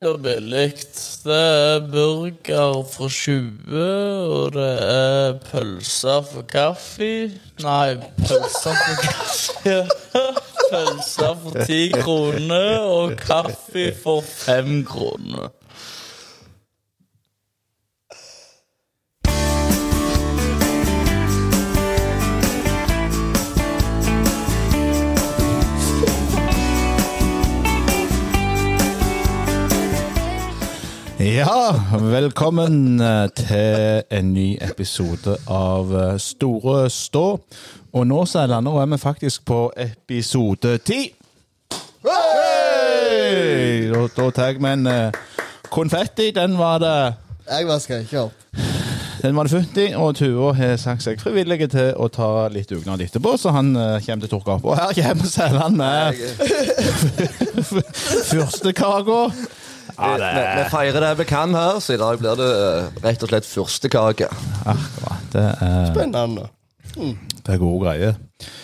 Er billig. Det er burger for 20, og det er pølser for kaffe. Nei, pølser for kaffe. Pølser for 10 kroner, og kaffe for 5 kroner. Ja, velkommen eh, til en ny episode av eh, Store stå. Og nå Sæland, nå er vi faktisk på episode ti. Hey! Da, da tar jeg med en eh, konfetti. Den var det Jeg vasker ikke opp. den var det funnet i, og Tuva har sagt seg frivillig til å ta litt dugnad etterpå, så han eh, kommer til å tørke opp. Og her kommer Sæland med. Ja, det Vi, vi feirer det vi kan her, så i dag blir det eh, rett og slett fyrstekake. Akkurat. Det er, Spennende. det er gode greier.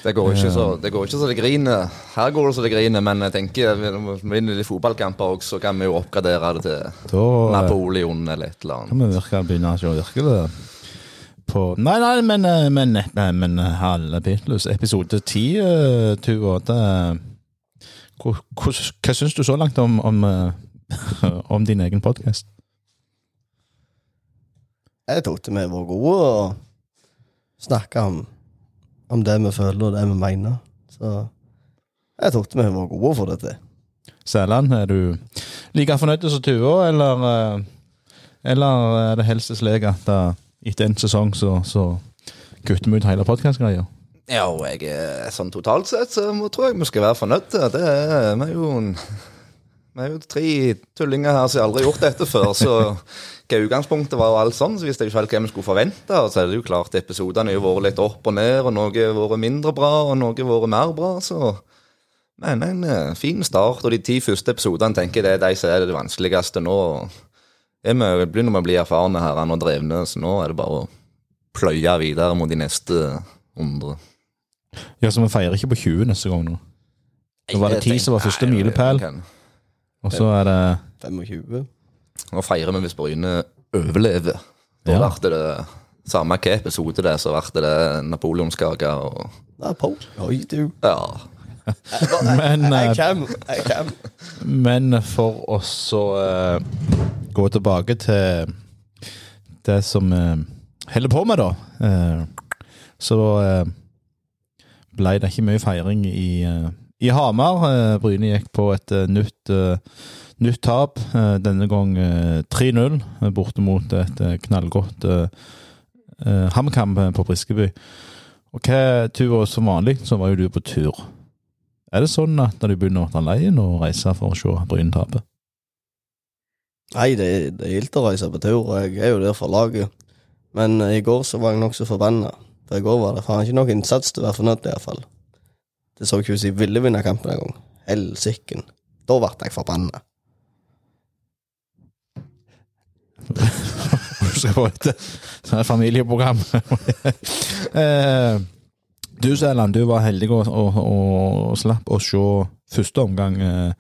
Det går ikke så det går ikke så det griner. Her går det så det griner, men jeg tenker når vi vinner litt fotballkamper også, så kan vi jo oppgradere det til Da eh, Napoleon eller et eller annet. kan vi virke, begynne å virke det på Nei, nei, men, men, men, men eh, halve Beatles, episode ti, uh, Tuva det hva, hva, hva syns du så langt om, om, eh, om din egen podkast? Jeg trodde vi var gode og snakka om, om det vi føler og det vi mener. Så jeg trodde vi var gode for dette. Sæland, er du like fornøyd som Tuva, eller, eh, eller er det helst slik at eh, etter en sesong så, så kutter vi ut hele podkastgreia? Ja, og jeg sånn totalt sett så må- tror jeg vi skal være fornøyde. Det er, vi er jo en vi er jo tre tullinger her som aldri har gjort dette før, så hva utgangspunktet var og alt sånn, så visste jeg ikke helt hva vi skulle forvente. Og så er det jo klart, episodene har vært litt opp og ned, og noe har vært mindre bra, og noe har vært mer bra, så Men en eh, fin start, og de ti første episodene tenker jeg det er de som er det vanskeligste nå. Jeg begynner vi å bli erfarne her og drevne, så nå er det bare å pløye videre mot de neste hundre. Ja, så vi feirer ikke på 20 neste gang nå. Nå var det ti som var første milepæl. Og så er det 25. Nå feirer vi hvis Bryne overlever. Da Ja. blir det samme hva episode det er, så blir det napoleonskake og. Oi, du. Ja. Men, Jeg eh, kommer. Jeg kommer. men for å så eh, gå tilbake til det som vi holder på med, da, uh, så uh, ble det ikke mye feiring i, eh, i Hamar. Eh, Bryne gikk på et eh, nytt, eh, nytt tap, denne gang eh, 3-0, eh, borte mot et knallgodt HamKam på Briskeby. Og hva Tuva, som vanlig, så var jo du på tur. Er det sånn at når du begynner å ta leien og reise for å se Bryne tape? Nei, det, det er gildt å reise på tur, jeg er jo der for laget. Men i går så var jeg nokså forbanna. For i går var det faen ikke noe innsats til å være fornøyd, iallfall. Det så ut som jeg ville vinne kampen engang. Helsiken. Da ble jeg forbanna. Du skal få et sånn et familieprogram. Eh, du Sæland, du var heldig og, og, og slapp å se første omgang. eh,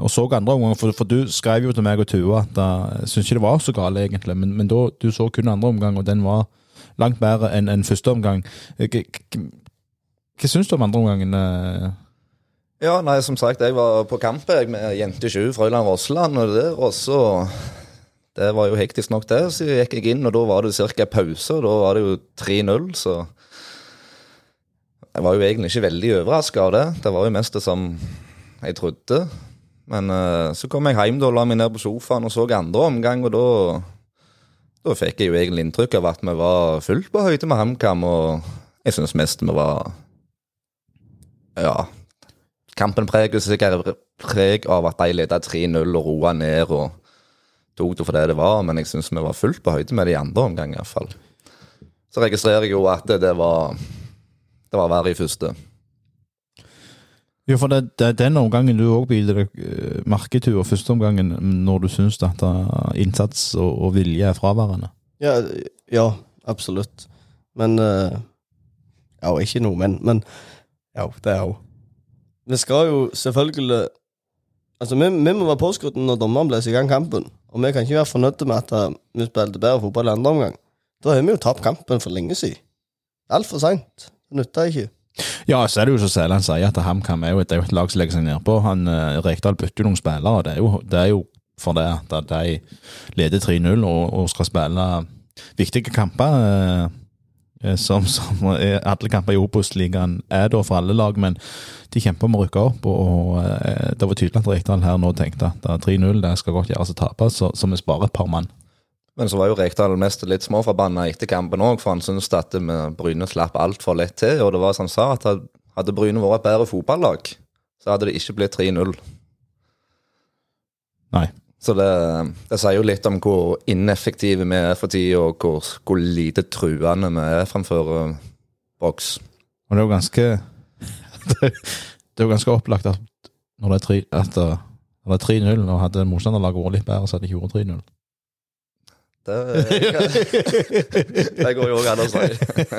Og så andre omgang, for, for du skrev jo til meg og Tua at jeg syns ikke det var så galt, egentlig. Men, men da, du så kun andre omgang, og den var langt bedre enn en første omgang. Hva, syns du om andre omgangen? eh? ja, nei, som sagt, jeg var på kamp med Jente 20 Frøyland Rossland, og det, og så Det var jo hektisk nok, det. Så gikk jeg inn, og da var det ca. pause, og da var det jo 3-0, så Jeg var jo egentlig ikke veldig overraska av det. Det var jo mest det som jeg trodde. Men eh, så kom jeg hjem da, la meg ned på sofaen og så andre omgang, og da Da fikk jeg jo egentlig inntrykk av at vi var fullt på høyde med HamKam, og jeg syns mest vi var Ja. Kampen preges sikkert preg av at de leda 3-0 og roa ned og tok det for det det var, men jeg syns vi var fullt på høyde med de andre omgangene, iallfall. Så registrerer jeg jo at det, det var Det var verre i første. Jo, for det, det er den omgangen du òg biler deg eh, merke til, og første omgangen når du syns at innsats og, og vilje er fraværende. Ja, ja absolutt. Men eh, Ja, ikke noe, men, men Ja, det er jo Vi skal jo selvfølgelig Altså, vi, vi må være påskrudd når dommeren blåser i gang kampen. Og vi kan ikke være fornøyde med at eh, vi spilte bedre fotball andre omgang. Da har vi jo tapt kampen for lenge siden. Altfor seint. Det nytter ikke. Ja, så er det jo som Sæland sier, at HamKam er jo et, et lag som legger seg nedpå. Han, eh, Rekdal bytter jo noen spillere, og det er jo, det er jo for det at de leder 3-0 og, og skal spille viktige kamper. eh, Som, som er- alle kamper i Obos-ligaen er da for alle lag, men de kjemper om å rykke opp. Og, og eh, det var tydelig at Rekdal her nå tenkte at eh, 3-0 det skal godt gjøres å tape, så, så vi sparer et par mann. Men så var jo Rekdal mest litt småforbanna etter kampen òg, for han syntes at Bryne slapp altfor lett til. Og det var som han sa, at hadde Bryne vært et bedre fotballag, så hadde det ikke blitt 3-0. Nei. Så det, det sier jo litt om hvor ineffektive vi er for tida, og hvor, hvor lite truende vi er fremfor uh, boks. Og det er jo ganske Det er jo ganske opplagt at når det er tre- at det når det er 3-0, og hadde motstanderlaget vært litt bedre, så hadde de ikke vært 3-0. Det, det går jo òg an å si.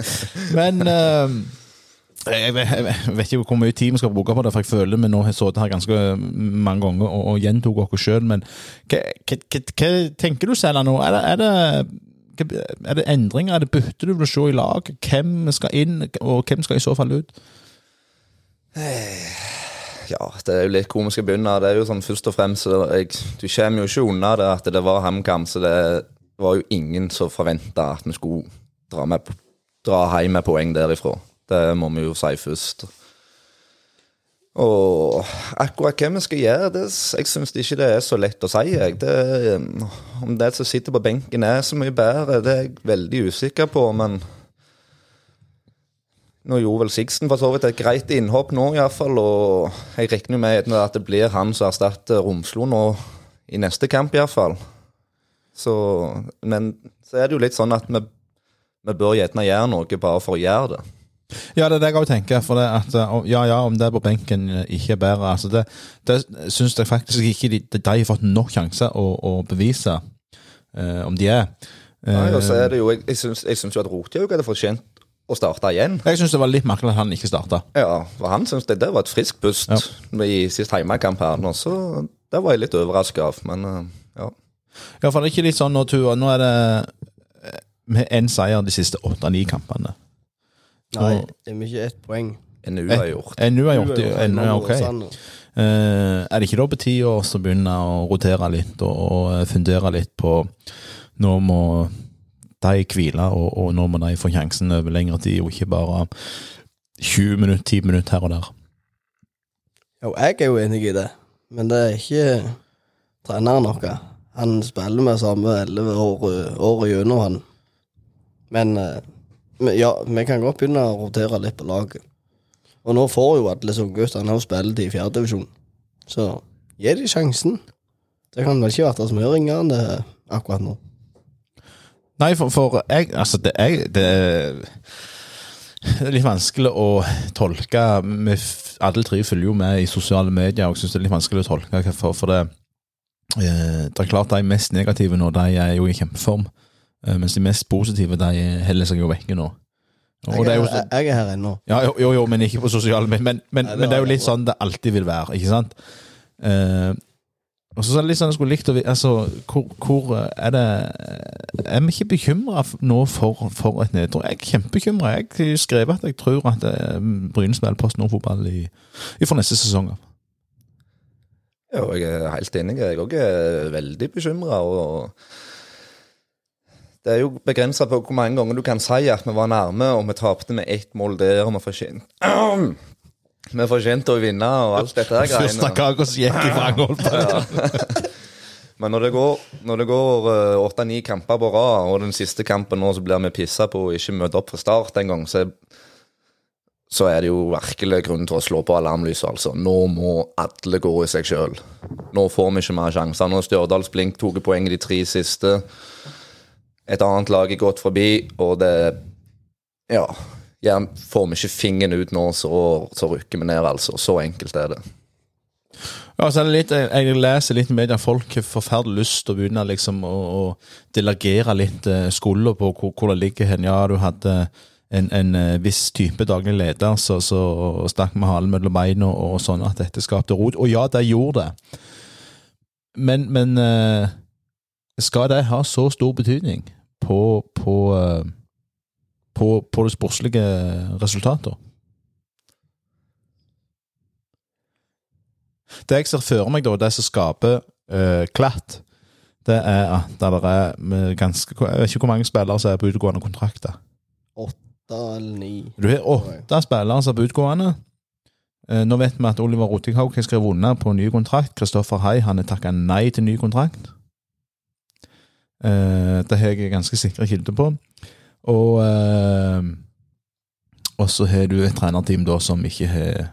Men eh, jeg, vet- jeg vet ikke hvor mye tid vi skal bruke på det, for jeg føler vi nå har sittet her ganske mange ganger og, og gjentok oss sjøl. Men hva, hva, hva, hva tenker du selv nå? Er det, er, det, er det endringer? Er det bytte du vil se i lag? Hvem skal inn, og hvem skal i så fall ut? Ja, det er jo litt vi skal begynne. Det er jo sånn først og fremst jeg, Du kommer jo ikke unna det at det var HamKam, så det var jo ingen som forventa at vi skulle dra, med, dra hjem med poeng derifra. Det må vi jo si først. Og akkurat hva vi skal gjøre, det, jeg syns ikke det er så lett å si. Jeg. Det, om det som sitter på benken er så mye bedre, det er jeg veldig usikker på. Men nå gjorde vel Sigsen for så vidt et greit innhopp nå, iallfall. Og jeg regner med at det blir han som erstatter Romslo nå i neste kamp, iallfall. Så Men så er det jo litt sånn at vi, vi bør gjerne gjøre noe bare for å gjøre det. Ja, det er det jeg òg tenker. For det at, eh, ja, ja, om det er på benken eh, ikke er bedre altså Det, det syns jeg faktisk ikke de, de har fått nok sjanser å, å bevise eh, om de er. Nei, og så Eh, er det jo, Jeg, jeg syns jo at Rotjaug hadde fortjent å starte igjen. jeg syns det var litt merkelig at han ikke starta. Ja, for han syns det, der var et friskt pust Ja. i sist heimekamp her. nå, Så det var jeg litt overraska av. Men eh, ja. Ja, for det er ikke litt sånn nå, Tua. Nå er det eh, med én seier de siste åtte-ni kampene. Nei, Og- det er mye ett poeng. En uavgjort. NU har gjort. Uavgjort NU er ok. Eh, er det ikke da på tide å begynne å rotere litt og, og fundere litt på Nå må de hvile, og, og nå må de få sjansen over lengre tid, og ikke bare 20 minutter, 10 minutter her og der. Jo, jeg er jo enig i det, men det er ikke treneren vår. Han spiller med samme elleve år, år gjennom, han. Men eh, men ja, vi kan godt begynne å rotere litt på laget. Og nå får jo alle som guttene også spilletid i fjerdedivisjon. Så gi de sjansen. Det kan vel ikke være så mye ringere enn det akkurat nå. Nei, for, for jeg Altså, det er, det er litt vanskelig å tolke Vi alle tre følger jo med i sosiale medier, og jeg syns det er litt vanskelig å tolke hvorfor. For det, eh, det er klart de mest negative nå, de er jo i kjempeform. Eh, mens de mest positive, de heller seg jo vekke nå. Og Jeg det er jo jeg, er her ennå. ja, jo, jo, jo, men ikke på sosiale medier. Men, men, men det er jo litt sånn det alltid vil være, ikke sant? Uh, og så er det litt sånn jeg skulle likt å vi- Altså, hvor, hvor eh, er det Er vi ikke bekymra nå for, for et nedtrekk? Jeg er kjempebekymra. Jeg har skrevet at jeg tror at Bryne spiller Post Nord-fotball i, i for neste sesong. av. Ja, jeg er helt enig. Jeg òg er veldig bekymra. Og det er jo begrensa på hvor mange ganger du kan si at vi var nærme, og vi tapte med ett mål der, og vi fortjente Vi fortjente å vinne og alt dette her greiene. Første som gikk i vranghold. Men når det går, når det går eh, åtte-ni kamper på rad, og den siste kampen nå så blir vi pissa på å ikke møte opp fra start en gang, så, så er det jo virkelig grunn til å slå på alarmlyset. Altså. Nå må alle gå i seg sjøl. Nå får vi ikke mer sjanser. Nå har Stjørdals Blink tatt poeng i de tre siste. Et annet lag er gått forbi, og det Ja. Jeg får vi ikke fingeren ut nå, så, så rykker vi ned, altså. Så enkelt er det. Ja, så er det litt, jeg, leser litt i media folk har forferdelig lyst til å begynne liksom å, å delegere litt eh, skulder på hvor, hvor det ligger hen. Ja, du hadde en, en eh, viss type daglig leder så stakk med halen mellom beina og, og sånn at dette skapte rot. Og ja, det gjorde det. Men, men eh, skal det ha så stor betydning på, på, eh, på, på det sportslige resultatet? Det jeg ser for meg, da, det som skaper uh, klatt, det er at det er med ganske Jeg vet ikke hvor mange spillere som er på utgående kontrakter. Da eller ni. Du har åtte spillere som er på utgående. Eh, nå vet vi at Oliver Rotikhaug har skrevet under på ny kontrakt. Kristoffer Hai han har takka nei til ny kontrakt. Eh, det har jeg ganske sikre kilder på. Og eh, så har du et trenerteam da som ikke har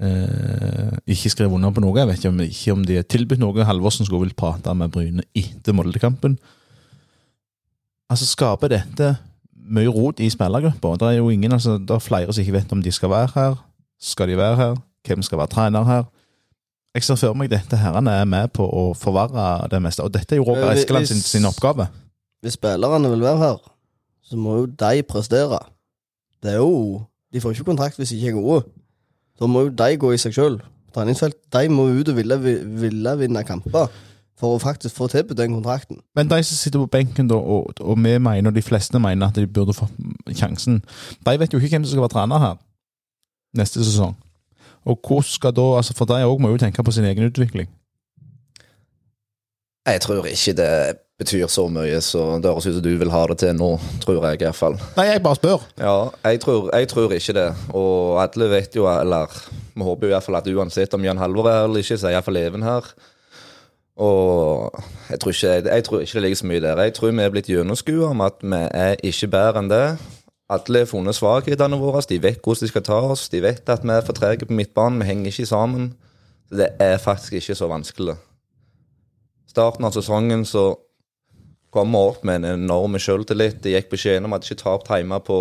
eh, ikke skrevet under på noe. Jeg vet ikke om, ikke om de har tilbudt noe. Halvorsen skulle vel prate med Bryne etter Molde-kampen. Altså, skaper dette mye rot i spillergruppa? Det er jo ingen, altså, det er flere som ikke vet om de skal være her. Skal de være her? Hvem skal være trener her? Jeg ser for meg dette herrene er med på å forverre det meste. Og dette er jo Robert Eskeland sin, sin oppgave. Hvis spillerne vil være her, så må jo de prestere. Det er jo De får ikke kontrakt hvis de ikke er gode. Da må jo de gå i seg sjøl. Treningsfelt. De må ut og ville, ville vinne kamper for å faktisk få tilbudt den kontrakten. Men de som sitter på benken, da, og, og vi mener, og de fleste mener at de burde få sjansen, de vet jo ikke hvem som skal være trener her neste sesong. Og hvordan skal da, altså For de òg må jo tenke på sin egen utvikling. Jeg tror ikke det betyr så mye, så det høres ut som du vil ha det til nå, tror jeg i hvert fall. Nei, jeg bare spør. Ja, jeg tror, jeg tror ikke det. Og alle vet jo, eller vi håper jo i hvert fall at uansett om Jan Halvor er her eller ikke, så er iallfall Even her. Og jeg tror, ikke, jeg tror ikke det ligger så mye der. Jeg tror vi er blitt gjennomskua om at vi er ikke bedre enn det. Alle har funnet svakhetene våre, de vet hvordan de skal ta oss. De vet at vi er for trege på midtbanen, vi henger ikke sammen. Så det er faktisk ikke så vanskelig. Starten av sesongen så kom vi opp med en enorm selvtillit. Det gikk beskjeden om at ikke tapt hjemme på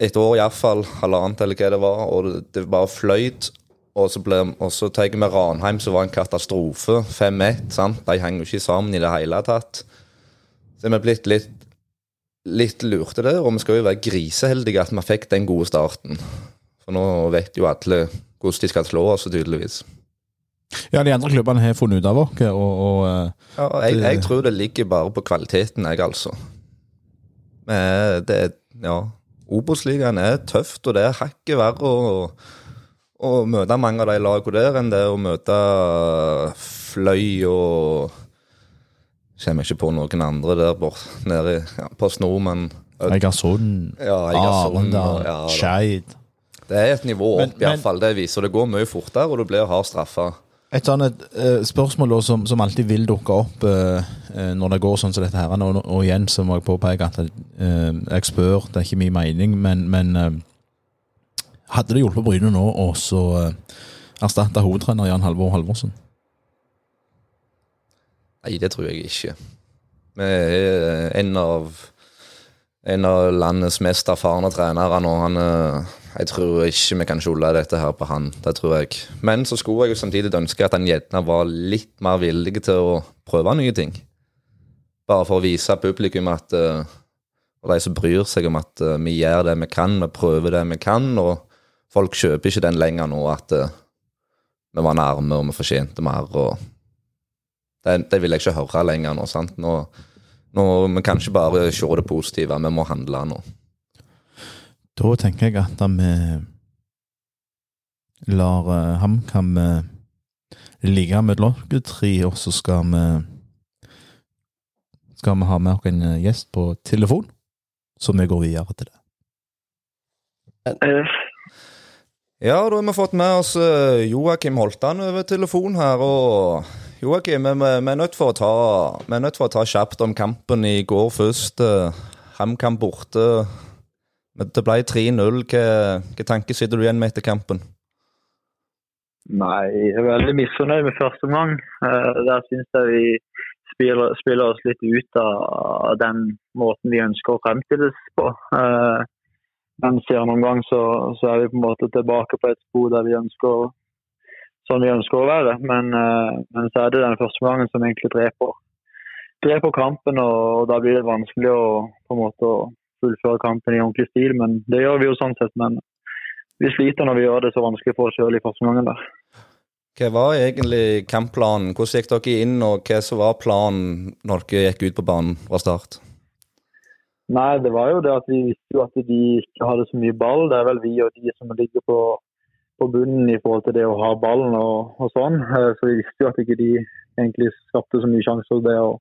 et år iallfall, halvannet eller hva det var, og det, bare fløyt. Og så, ble, og så tar med Ranheim, som var en katastrofe. 5-1. sant? De henger jo ikke sammen i det hele tatt. Så er vi blitt litt, litt lurte der, og vi skal jo være griseheldige at vi fikk den gode starten. For nå vet jo alle hvordan de skal slå oss, tydeligvis. Ja, de andre klubbene har funnet ut av oss, og, og eh, Ja, jeg, jeg tror det ligger bare på kvaliteten, jeg, altså. Men det er Ja. Obos-ligaen er tøft, og det er hakket verre å, å møte mange av de lagene der enn det å møte Fløy og Kommer ikke på noen andre der bort, nede ja, på Sno, men Egersund, Ja, Arendal, ja. Skeid Det er et nivå opp, iallfall. Det viser. Det går mye fortere, og du blir hardt straffa. Et sånt et, eh, spørsmål som, som alltid vil dukke opp eh, eh, når det går sånn som dette her. Og, og igjen så må jeg påpeke at eh, jeg spør, det er ikke min mening, men, men eh, hadde det hjulpet Bryne nå å eh, erstatte hovedtrener Jan Halvor Halvorsen? Nei, det tror jeg ikke. Vi er en av, en av landets mest erfarne trenere nå. Han, eh, jeg tror ikke vi kan skjule dette her på han. Det tror jeg. Men så skulle jeg jo samtidig ønske at han gjerne var litt mer villig til å prøve nye ting. Bare for å vise publikum at eh, Og de som bryr seg om at eh, vi gjør det vi kan, vi prøver det vi kan. Og folk kjøper ikke den lenger nå at vi var nærme og vi fortjente mer. og det, det vil jeg ikke høre lenger nå. sant? Nå, nå Vi kan ikke bare se det positive, vi må handle nå. Da tenker jeg at vi lar uh, HamKam uh, ligge med dere tre, og så skal vi skal vi ha med oss en eh, gjest på telefon, så vi går videre til det. Eh, Ja, da har vi fått med oss eh, Joakim Holtan over telefon her. og Joakim, vi, er nødt for å ta Vi er nødt for å ta kjapt om kampen i går først. eh, HamKam borte. Det ble 3-0. Hva, hva sitter du igjen med etter kampen? Nei, jeg er veldig misfornøyd med første omgang. Eh, Der syns jeg vi spiller, spiller oss litt ut av den måten vi ønsker å fremstilles på. Men Mens i andre omgang så, så er vi på en måte tilbake på et spor der vi ønsker sånn vi ønsker å være. Men, eh, men så er det den første gangen som egentlig dreper, dreper kampen, og, og da blir det vanskelig å på en måte fullføre kampen i ordentlig stil. Men det gjør vi jo sånn sett. Men vi sliter når vi gjør det så vanskelig for oss sjøl i første gangen der. Hva var egentlig kampplanen? Hvordan gikk dere inn, og hva som var planen når dere gikk ut på banen fra start? Nei, det var jo det at vi visste jo at de ikke hadde så mye ball. Det er vel vi og de som ligger på, på bunnen i forhold til det å ha ballen og, og, sånn. Eh, så vi visste jo at ikke de egentlig skapte så mye sjanser det å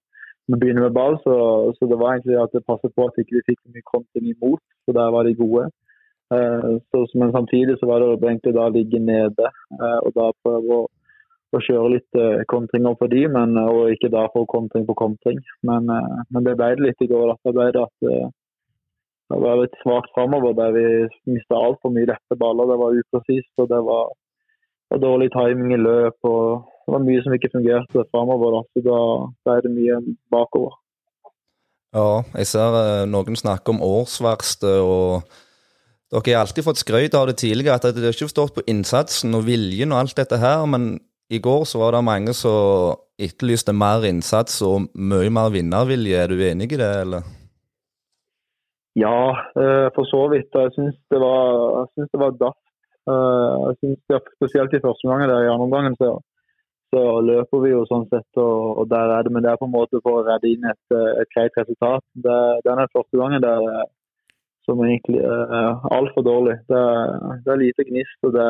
begynne med ball. Så, så, det var egentlig at det passet på at ikke vi ikke fikk så mye konting imot. Så der var de gode. Eh, så, men samtidig så var det egentlig da å ligge nede eh, og da prøve å å kjøre litt kontringer på de, men, eh, og ikke da få kontring på kontring. Men, men det ble det litt i går. Da ble det at det var litt svakt framover der vi mista altfor mye lette baller. Det var upresist og det var, var, dårlig timing i løp. og Det var mye som ikke fungerte framover. Da. Så da ble det mye bakover. Ja, jeg ser noen snakke om årsverste. og dere har alltid fått skryt av det tidligere, at dere ikke har stått på innsatsen og viljen og alt dette her. Men i går så var det mange som etterlyste mer innsats og mye mer vinnervilje. Er du enig i det, eller? Ja, eh, for så vidt. Jeg syns det var, jeg det var daft. Eh, jeg synes det, Spesielt i første omgang. I andre omgang så, så, løper vi jo sånn sett, og, og, der er det. Men det er på en måte for å redde inn et, et greit resultat. Det, er første gangen der som egentlig er altfor dårlig. Det, det, er lite gnist. og det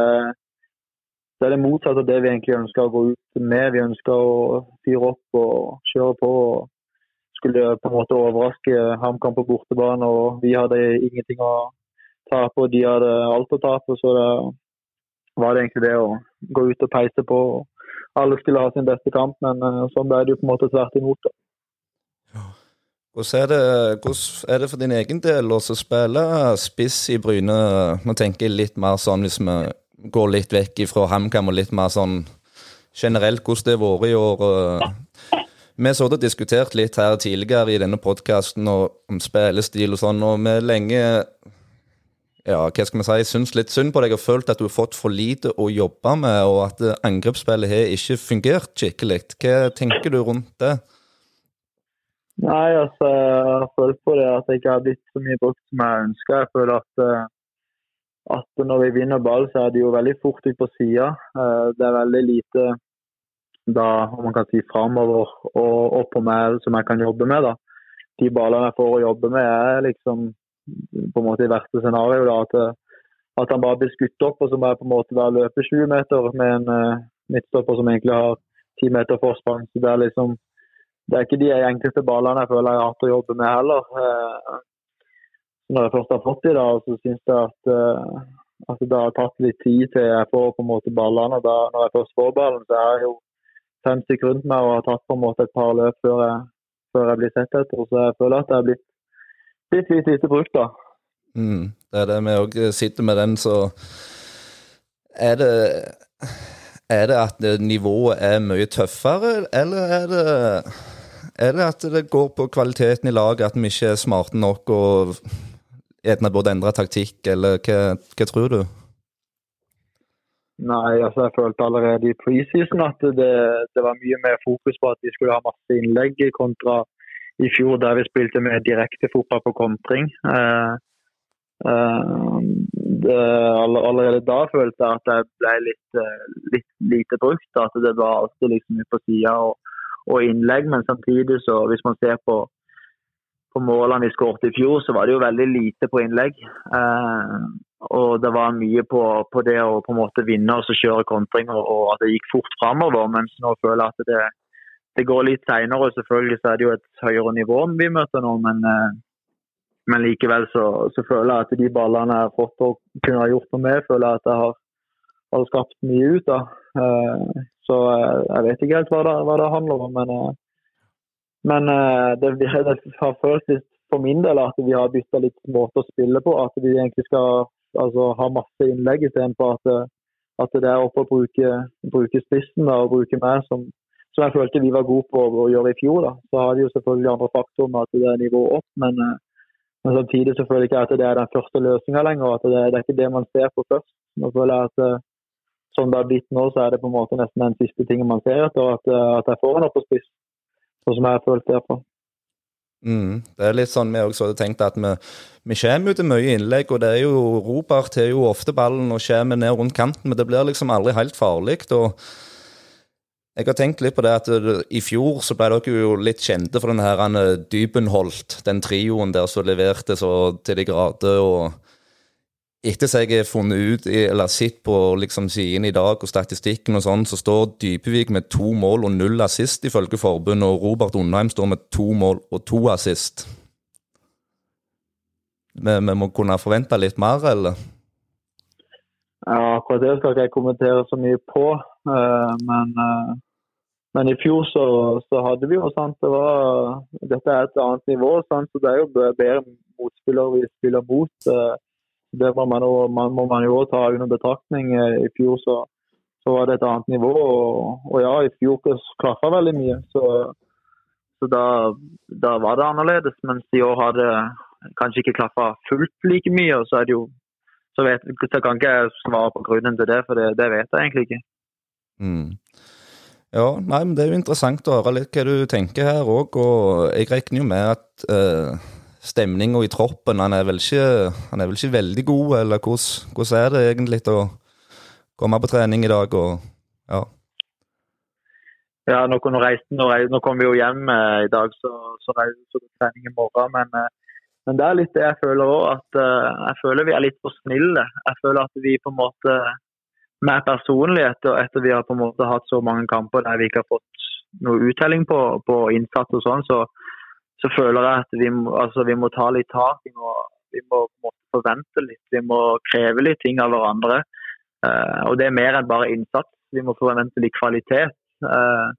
det er det motsatte av det vi egentlig ønsker å gå ut med. Vi ønsker å fyre opp og kjøre på. og Skulle på en måte overraske HamKam på bortebane. og Vi hadde ingenting å tape, og de hadde alt å tape. Så det var det egentlig det å gå ut og peise på. Alle skulle ha sin beste kamp, men eh, sånn ble det jo på en måte tvert imot. da. Hvordan er, det, hvordan er det for din egen del å spille spiss i Bryne? Nå tenker jeg litt mer sånn hvis vi går litt vekk fra HamKam og litt mer sånn generelt hvordan det har vært i år. Vi har og diskutert litt her tidligere i denne podkasten om spillestil og sånn, og vi lenge ja, hva skal vi si, syns litt synd på deg og følt at du har fått for lite å jobbe med, og at angrepsspillet har ikke fungert skikkelig. Hva tenker du rundt det? Nei, altså, jeg har følt på det at jeg ikke har blitt så mye brukt som jeg ønsker. Jeg føler at uh, at når vi vinner ball, så er det jo veldig fort ut på sida. Eh, det er veldig lite da, om man kan si framover og opp på meg som jeg kan jobbe med. da. De ballene jeg får å jobbe med, er liksom på en måte i verste scenario da, at, at han bare blir skutt opp, og så må jeg på en måte være løpe 20 meter med en uh, midtstopper som egentlig har 10 meter forsprang. Så det er liksom det er ikke de enkelte ballene jeg føler jeg har hatt å jobbe med heller. Uh, når jeg først har fått de, da, så syns jeg at, uh, at, det har tatt litt tid til jeg får på en måte ballene. Da, når jeg først får ballen, så er jeg jo fem stykker rundt og har tatt på en måte et par løp før jeg, før jeg blir sett etter. Så jeg føler at det er blitt, litt, litt lite brukt, da. Mm, det er det vi òg sitter med den, så er det er det at nivået er mye tøffere, eller er det, er det at det går på kvaliteten i laget, at vi ikke er smarte nok og gjerne burde endre taktikk, eller hva, hva, tror du? Nei, altså jeg følte allerede i preseason at det, det, var mye mer fokus på at vi skulle ha masse innlegg kontra i fjor der vi spilte med direkte fotball på kontring. Eh, eh, allerede da følte jeg at jeg ble litt, eh, litt lite brukt. At det var alltid liksom på sida og, og, innlegg. Men samtidig, så hvis man ser på på målene vi skåret i fjor, så var det jo veldig lite på innlegg. Eh, og det var mye på, på, det å på en måte vinne og så kjøre kontring, og, og, at det gikk fort framover. Mens nå føler jeg at det, det går litt seinere. Selvfølgelig så er det jo et høyere nivå vi møter nå, men, eh, men likevel så, så, føler jeg at de ballene jeg har fått og kunne ha gjort noe med, føler jeg at jeg har, har skapt mye ut av. Eh, så eh, jeg vet ikke helt hva det, hva det handler om. men men det, det, har følt litt for min del at vi har bytta litt måte å spille på. At vi egentlig skal altså, ha masse innlegg istedenfor at, eh, at det er oppe å bruke, bruke spissen og bruke meg, som, som, jeg følte vi var gode på å gjøre i fjor. Da. Så har de jo selvfølgelig andre faktorer med at det er nivået opp, men, uh, men samtidig så føler jeg ikke at det er den første løsninga lenger. at det, det, er ikke det man ser på først. Nå føler jeg at som Sånn det har blitt nå, så er det på en måte nesten den siste tingen man ser etter. At, at jeg får en opp på spiss sånn som jeg har følt det. på. Mm, det er litt sånn vi også hadde tenkt at vi, vi kommer jo til mye innlegg, og det er jo Robert har jo ofte ballen og kommer ned rundt kanten, men det blir liksom aldri helt farlig. og jeg har tenkt litt på det at i fjor så ble dere jo litt kjente for den her Dybenholt, den trioen der som leverte så til de grader. og etter som jeg har funnet ut, eller sett på liksom siden i dag og statistikken og sånn, så står Dypevik med to mål og null assist ifølge forbundet, og Robert Undheim står med to mål og to assist. Vi, vi må kunne forvente litt mer, eller? Ja, akkurat det skal ikke jeg kommentere så mye på. eh, men, eh, men i fjor så, så hadde vi jo sant, det var, Dette er et annet nivå, sant, så det er jo bedre motspillere vi spiller mot. Eh, det må man, jo, man, må man jo også ta under betraktning. Eh, I fjor så, så var det et annet nivå. Og, og ja, i fjor klaffa veldig mye. Så, så da, da var det annerledes. Mens i år har det kanskje ikke klaffa fullt like mye. Og så er det jo så, vet, så kan ikke jeg svare på grunnen til det, for det, det vet jeg egentlig ikke. Mm. Ja, nei, men Det er jo interessant å høre litt hva du tenker her òg. Og jeg regner jo med at uh, stemninga i troppen han er, vel ikke, han er vel ikke veldig god, eller hvordan, hvordan er det egentlig å komme på trening i dag? og ja. Ja, nå, nå, nå, nå kom vi jo hjem eh, i dag, så, så reiser vi trening i morgen. Men, eh, men det er litt det jeg føler òg, at eh, jeg føler vi er litt for snille. Jeg føler at vi på en måte Med personlighet, og etter vi har på en måte hatt så mange kamper der vi ikke har fått noe uttelling på, på innsats og sånn, så, så føler jeg at vi må, altså, vi må ta litt tak. Vi må, vi må måte forvente litt. Vi må kreve litt ting av hverandre. Uh, og det er mer enn bare innsats. Vi må forvente litt kvalitet. Uh,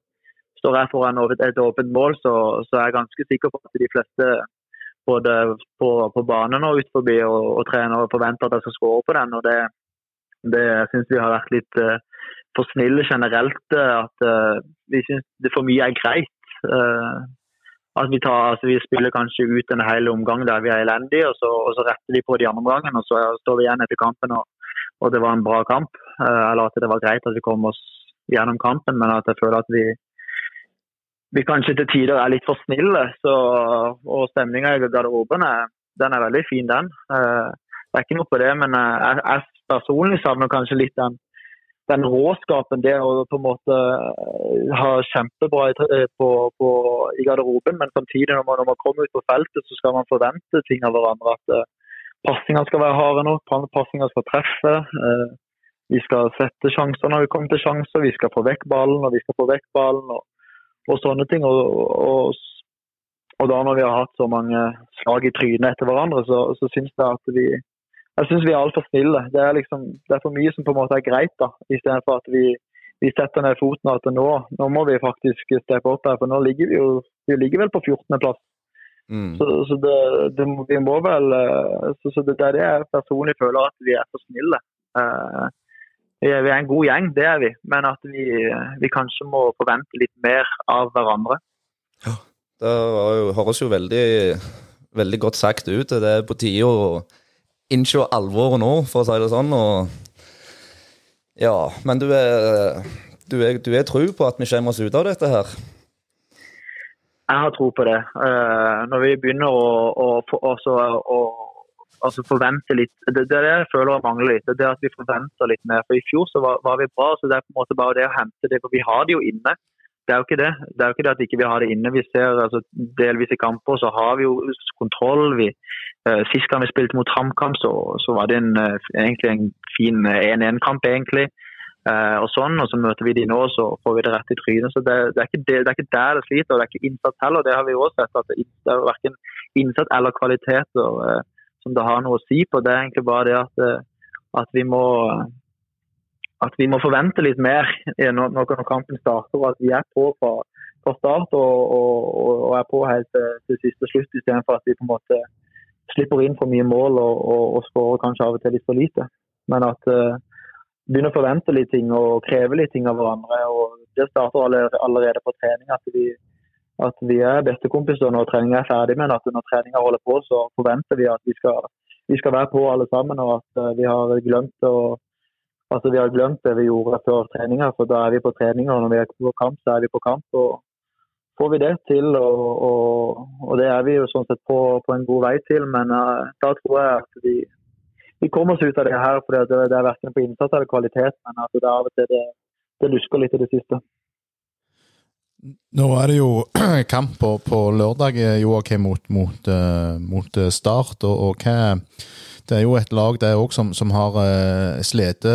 står jeg foran et, åpent mål, så, så er jeg ganske sikker på at de fleste både på, på banen og ut forbi og, og trenere forventer at jeg skal skåre på den. og Det, det syns vi har vært litt uh, for snille generelt. At uh, vi syns for mye er greit. Eh, at vi, tar, altså vi spiller kanskje ut en hel omgang der vi er elendige, og så, og så retter de på de andre omgangene. Og så står vi igjen etter kampen og, og det var en bra kamp. Eh, eller at det var greit at vi kom oss gjennom kampen, men at jeg føler at vi vi kanskje til tider er litt for snille. Så, og stemninga i garderoben er, den er veldig fin, den. Eh, det er ikke noe på det, men eh, jeg, jeg personlig savner kanskje litt den, den råskapen. Det å på en måte eh, ha kjempebra i, på, på, i garderoben, men samtidig når man, når man kommer ut på feltet, så skal man forvente ting av hverandre. At uh, passinga skal være harde nok, passingene skal treffe. Uh, vi skal sette sjanser når vi kommer til sjanser, vi skal få vekk ballen og vi skal få vekk ballen. og og sånne ting. Og, og, og, da når vi har hatt så mange slag i trynet etter hverandre, så, så syns jeg at vi jeg synes vi er altfor snille. Det er, liksom, det er for mye som på en måte er greit, da, istedenfor at vi, vi setter ned foten og at nå, nå må vi faktisk steppe opp her. For nå ligger vi jo vi ligger vel på 14.-plass. Mm. Så, så det, det, vi må vel eh, så, så det, det er det jeg personlig føler at vi er for snille. Uh, vi er, vi er en god gjeng, det er vi. Men at vi, vi kanskje må forvente litt mer av hverandre. Ja, Det jo, høres jo veldig, veldig godt sagt ut. Det er på tide å innse alvoret nå, for å si det sånn. Og ja, men du er, du er, du er tro på at vi kommer oss ut av dette her? Jeg har tro på det. Eh, når vi begynner å, å, få- også, å altså forvente litt det er det jeg føler jeg mangler litt. Det er at vi forventer litt mer. For I fjor så var, var vi bra, så det er på en måte bare det å hente det. For vi har det jo inne. Det er jo ikke det. Det er jo ikke det at ikke vi har det inne. Vi ser altså, delvis i kamper så har vi jo kontroll. Vi, uh, sist gang vi spilte mot HamKam, så, så var det en, uh, egentlig en fin eh, 1-1-kamp, egentlig. Uh, og sånn, og så møter vi de nå, så får vi det rett i trynet. Så det, det, er, ikke det, det er ikke der det sliter, og det er ikke innsats heller. Det har vi også sett, at det, er verken innsats eller kvaliteter eh, som det har noe å si på. Det er egentlig bare det at, eh, at vi må at vi må forvente litt mer eh, når, når kampen starter, at vi er på fra, fra start og, og, og er på helt til, til siste slutt, istedenfor at vi på en måte slipper inn for mye mål og, og, og skårer kanskje av og til litt for lite. Men at uh, begynner å forvente litt ting og kreve litt ting av hverandre. og Det starter allerede, på trening. At vi, at vi er bestekompiser når treninga er ferdig, men at når treninga holder på, så forventer vi at vi skal, vi skal være på alle sammen. Og at uh, vi har glemt å Altså, Vi har glemt det vi gjorde før treninga, for da er vi på treninga. Og når vi er på kamp, så er vi på kamp. og får vi det til, og, og, og det er vi jo sånn sett på, på en god vei til. Men uh, da tror jeg at vi, vi kommer oss ut av det her. For det, det er verken på innsats eller kvalitet, men altså, det av og til det, det lusker litt i det siste. Nå er det jo kamp på, på lørdag, Joakim, mot, mot, uh, mot Start. Og, og hva det er jo et lag det òg som, som, har uh, slitt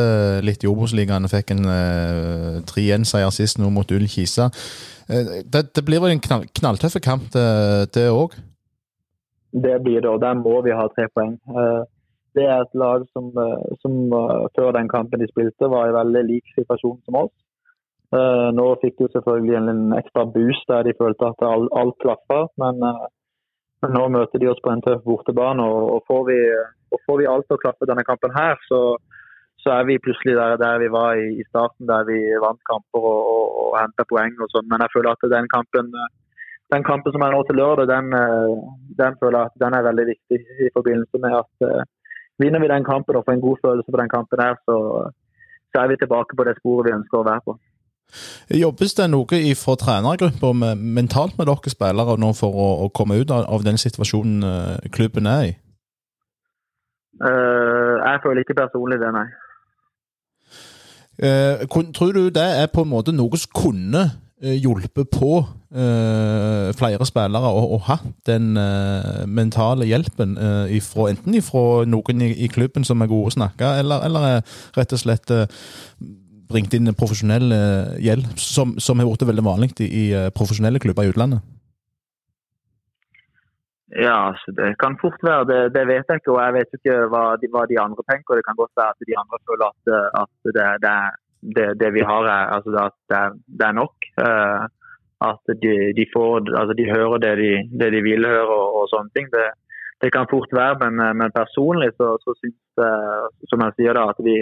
litt i Obos-ligaen. Fikk en uh, 3-1-seier sist nå mot Ull Kisa. Uh, det, det, blir vel en knall, knalltøff kamp, det òg? Det blir det, og der må vi ha tre poeng. Uh, det er et lag som, som før den kampen de spilte, var i veldig lik situasjon som oss. nå fikk de selvfølgelig en, ekstra boost der de følte at alt, alt klaffa, men, nå møter de oss på en tøff bortebane. og får vi og får vi alt til å klappe denne kampen her, så, så er vi plutselig der, der, vi var i, i starten, der vi vant kamper og, og, og henta poeng og sånn. Men jeg føler at den kampen, den kampen som er nå til lørdag, den, den, føler jeg at den er veldig viktig i forbindelse med at uh, vinner vi den kampen og får en god følelse på den kampen her, så, så er vi tilbake på det sporet vi ønsker å være på. Jobbes det noe fra trenergruppa mentalt med dere spillere nå for å, å komme ut av, av den situasjonen klubben er i? Uh, jeg føler ikke personlig det, nei. Uh, tror du det er på en måte noe som kunne uh, hjulpet på flere spillere å, ha den mentale hjelpen ifra, enten ifra noen i, klubben som er gode å snakke, eller, eller rett og slett bringt inn profesjonell hjelp, som, som har blitt veldig vanlig i profesjonelle klubber i utlandet? Ja, så det kan fort være. Det, det, vet jeg ikke. Og jeg vet ikke hva de, hva de andre tenker. Det kan godt være at de andre føler at, at det, det, det, vi har, er, altså at det, er nok. Uh, at de, de, får, altså de hører det de, de vil høre og, og sånne ting. Det, kan fort være, men, men personlig så, så syns jeg, som jeg sier da, at vi,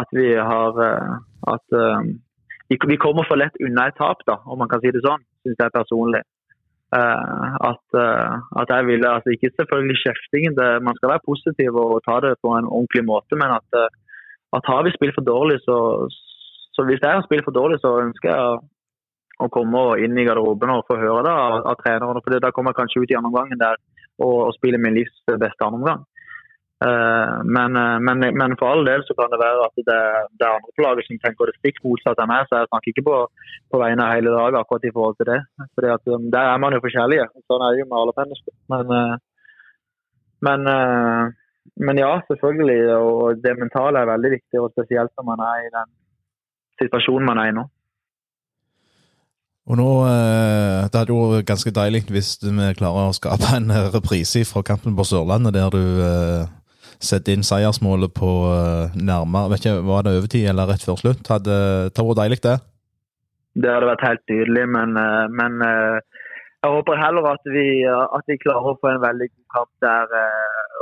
at vi har eh, At um, vi kommer for lett unna et tap, da, om man kan si det sånn, syns jeg personlig. Eh, at, eh, at, jeg ville altså Ikke selvfølgelig kjeftingen, man skal være positiv og ta det på en ordentlig måte, men at, eh, at har vi spilt for dårlig, så, så hvis jeg har spilt for dårlig, så ønsker jeg å komme inn i garderoben og få høre det av, av treneren. for Da kommer jeg kanskje ut i andre omgangen der og, og spiller min livs beste andreomgang. Eh, men, eh, men, men, for all del så kan det være at det, det er andre på laget som tenker det stikk motsatt av meg. Så jeg snakker ikke på, på vegne av hele laget akkurat i forhold til det. Fordi at um, Der er man jo forskjellige. Sånn er det jo med alle mennesker. Men, eh, men, men, ja, selvfølgelig. Og det mentale er veldig viktig, og spesielt når man er i den situasjonen man er i nå. Og nå, Det hadde jo ganske deilig hvis vi klarer å skape en reprise fra kampen på Sørlandet, der du sette inn seiersmålet på uh, nærmere vet ikke, Var det overtid eller rett før slutt? Hadde det vært deilig, det? Det hadde vært helt nydelig, men, uh, men uh, jeg håper heller at vi, at vi, klarer å få en veldig god kamp der.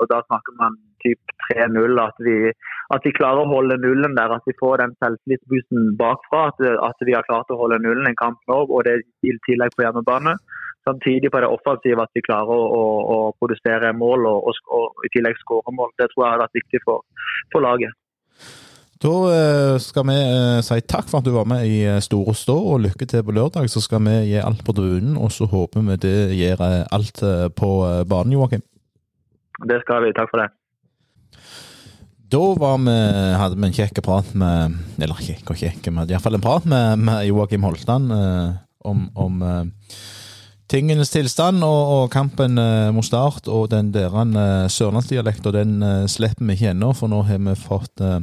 og Da snakker man typ 3-0. At, at, vi klarer å holde nullen der. At vi får den selvtillitsboosten bakfra. At, at, vi har klart å holde nullen en kamp nå, og det i tillegg på hjemmebane samtidig på det offensive at vi klarer å, å, å produsere mål og, og, og, i tillegg skåre mål. Det tror jeg har vært viktig for, for laget. Da eh, skal vi eh, si takk for at du var med i eh, Store Stå, og lykke til på lørdag. Så skal vi gi alt på tribunen, og så håper vi det gir alt på banen, Joakim. Det skal vi. Takk for det. Da vi, hadde vi en kjekk prat med Eller kjekk og kjekk, men iallfall en prat med, med Joakim Holtan om, om tingenes tilstand og, og kampen uh, mot Start og den der uh, sørlandsdialekten, den uh, slipper vi ikke ennå, for nå har vi fått uh,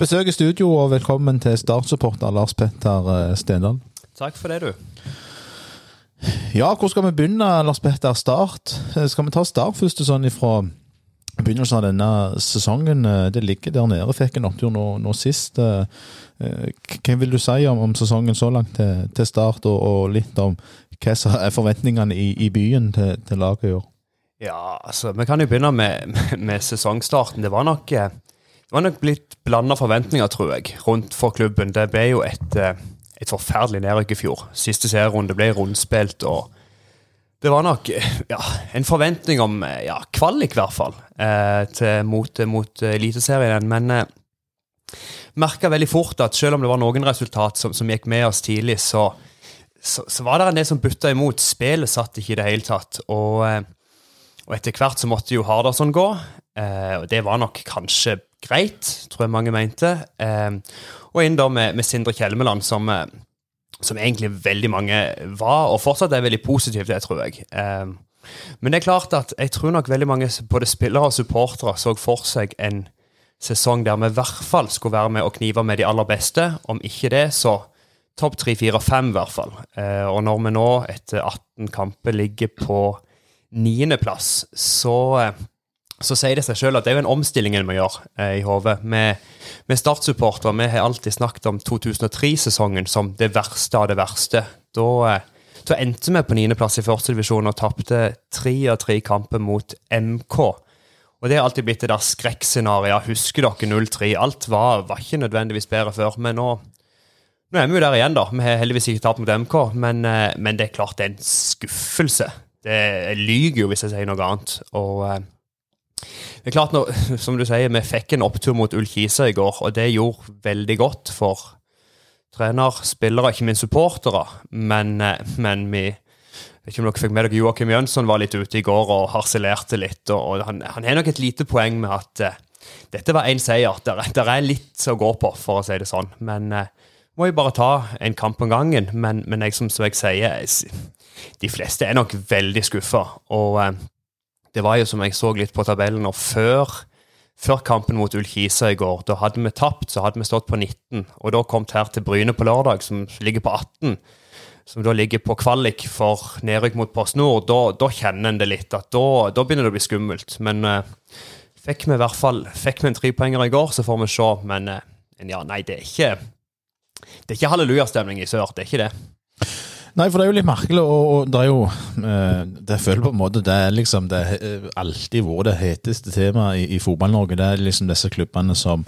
besøk i studio. og Velkommen til Start-supporter Lars Petter uh, Stendal. Takk for det, du. Ja, hvor skal vi begynne, Lars Petter? Start? Skal vi ta Start først, sånn ifra begynnelsen av denne sesongen? Det ligger der nede. Fikk en opptur nå, nå sist. Hva vil du si om, om sesongen så langt til, til Start, og, og litt om hva er forventningene i, i byen til, til, laget i år? Ja, altså, Vi kan jo begynne med, med, sesongstarten. Det var nok, eh, det var nok blitt blanda forventninger, tror jeg, rundt for klubben. Det ble jo et, eh, et forferdelig nedrykk i fjor. Siste serierunde ble rundspilt. og det var nok eh, ja, en forventning om ja, kvalik, i hvert fall, til, mot, mot Eliteserien. Men eh, merka veldig fort at selv om det var noen resultat som, som gikk med oss tidlig, så så, så var det en del som butta imot. Spillet satt ikke i det hele tatt. Og, eh, og etter hvert så måtte jo Hardarson gå. Eh, og det var nok kanskje greit, tror jeg mange mente. Eh, og inn da med, med Sindre Kjelmeland, som, eh, som egentlig veldig mange var, og fortsatt er veldig positivt, det tror jeg. Eh, men det er klart at jeg tror nok veldig mange både spillere og supportere så for seg en sesong der vi i hvert fall skulle være med og knive med de aller beste. Om ikke det, så topp 3, 4, 5 i hvert fall. Eh, og når vi nå etter 18 kamper ligger på niendeplass, så, eh, så sier det seg sjøl at det er jo en omstilling må gjøre eh, i hodet. Med, med Start-supportere, vi har alltid snakket om 2003-sesongen som det verste av det verste. Da, eh, endte vi på niendeplass i førstedivisjon og tapte tre av tre kamper mot MK. Og det har alltid blitt det der skrekkscenarioet. Husker dere 0-3? Alt var, var ikke nødvendigvis bedre før, men nå nå er vi jo der igjen, da. Vi har heldigvis ikke tapt mot MK, men, eh, men, det er klart det er en skuffelse. Det, jeg lyver jo hvis jeg sier noe annet. Og eh, det er klart, nå, som du sier, vi fikk en opptur mot Ullkisa i går, og det gjorde veldig godt for trener, spillere, ikke minst supportere. Men, eh, men vi vet ikke om dere fikk med dere Joakim Jønsson var litt ute i går og harselerte litt. og, og han, har nok et lite poeng med at dette var én seier. Der, er litt å gå på, for å si det sånn. Men uh, må jo bare ta en kamp om gangen. Men, men jeg, som jeg sier, de fleste er nok veldig skuffa. Og eh, det var jo som jeg så litt på tabellen, og før, før kampen mot Ullkisa i går, da hadde vi tapt, så hadde vi stått på 19. Og da kom her til Bryne på lørdag, som ligger på 18 som da ligger på kvalik for nedrykk mot Post Nord, da, da kjenner en det litt. at Da, da begynner det å bli skummelt. Men uh, fikk vi i hvert fall fikk vi en trepoenger i går, så får vi se. Men uh, ja, nei, det er ikke det er ikke hallelujastemning i sør. Det er ikke det. Nei, for det er jo litt merkelig, og, og det er jo eh, Det føler på en måte Det er liksom Det har eh, alltid vært det heteste temaet i, i Fotball-Norge. Det er liksom disse klubbene som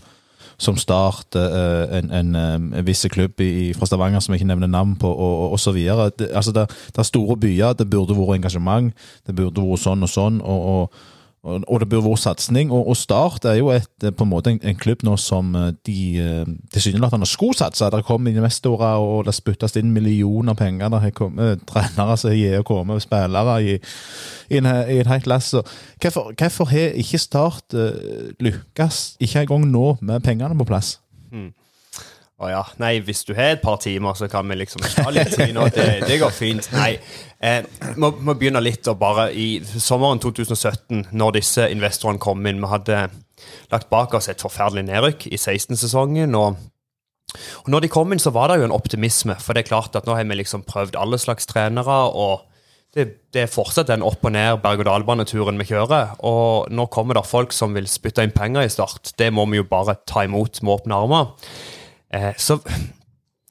som Start, eh, en, en, en viss klubb i, fra Stavanger som jeg ikke nevner navn på, og, og, så videre. Det, altså det, det, er store byer, det burde vært engasjement, det burde vært sånn og sånn. og, og og det bør være satsing. Og, Start er jo et, eh, på en måte en, klubb nå som eh, de eh, tilsynelatende skulle satse. Det kommer investorer, og det spyttes inn millioner penger. Det har kommet trenere som har kommet, spillere i, i, en, i et helt lass. Hvorfor, har ikke Start uh, lykkes ikke engang nå med pengene på plass? Hmm. Å ja. Nei, hvis du har et par timer, så kan vi liksom ta litt tid nå. Det, det går fint. Nei. Eh, må, må begynne litt og bare I sommeren 2017, når disse investorene kom inn Vi hadde lagt bak oss et forferdelig nedrykk i 16-sesongen. og og når de kom inn, så var det jo en optimisme. For det er klart at nå har vi liksom prøvd alle slags trenere, og det, det er fortsatt den opp og ned berg-og-dal-baneturen vi kjører. Og nå kommer det folk som vil spytte inn penger i Start. Det må vi jo bare ta imot med åpne armer. Eh, så,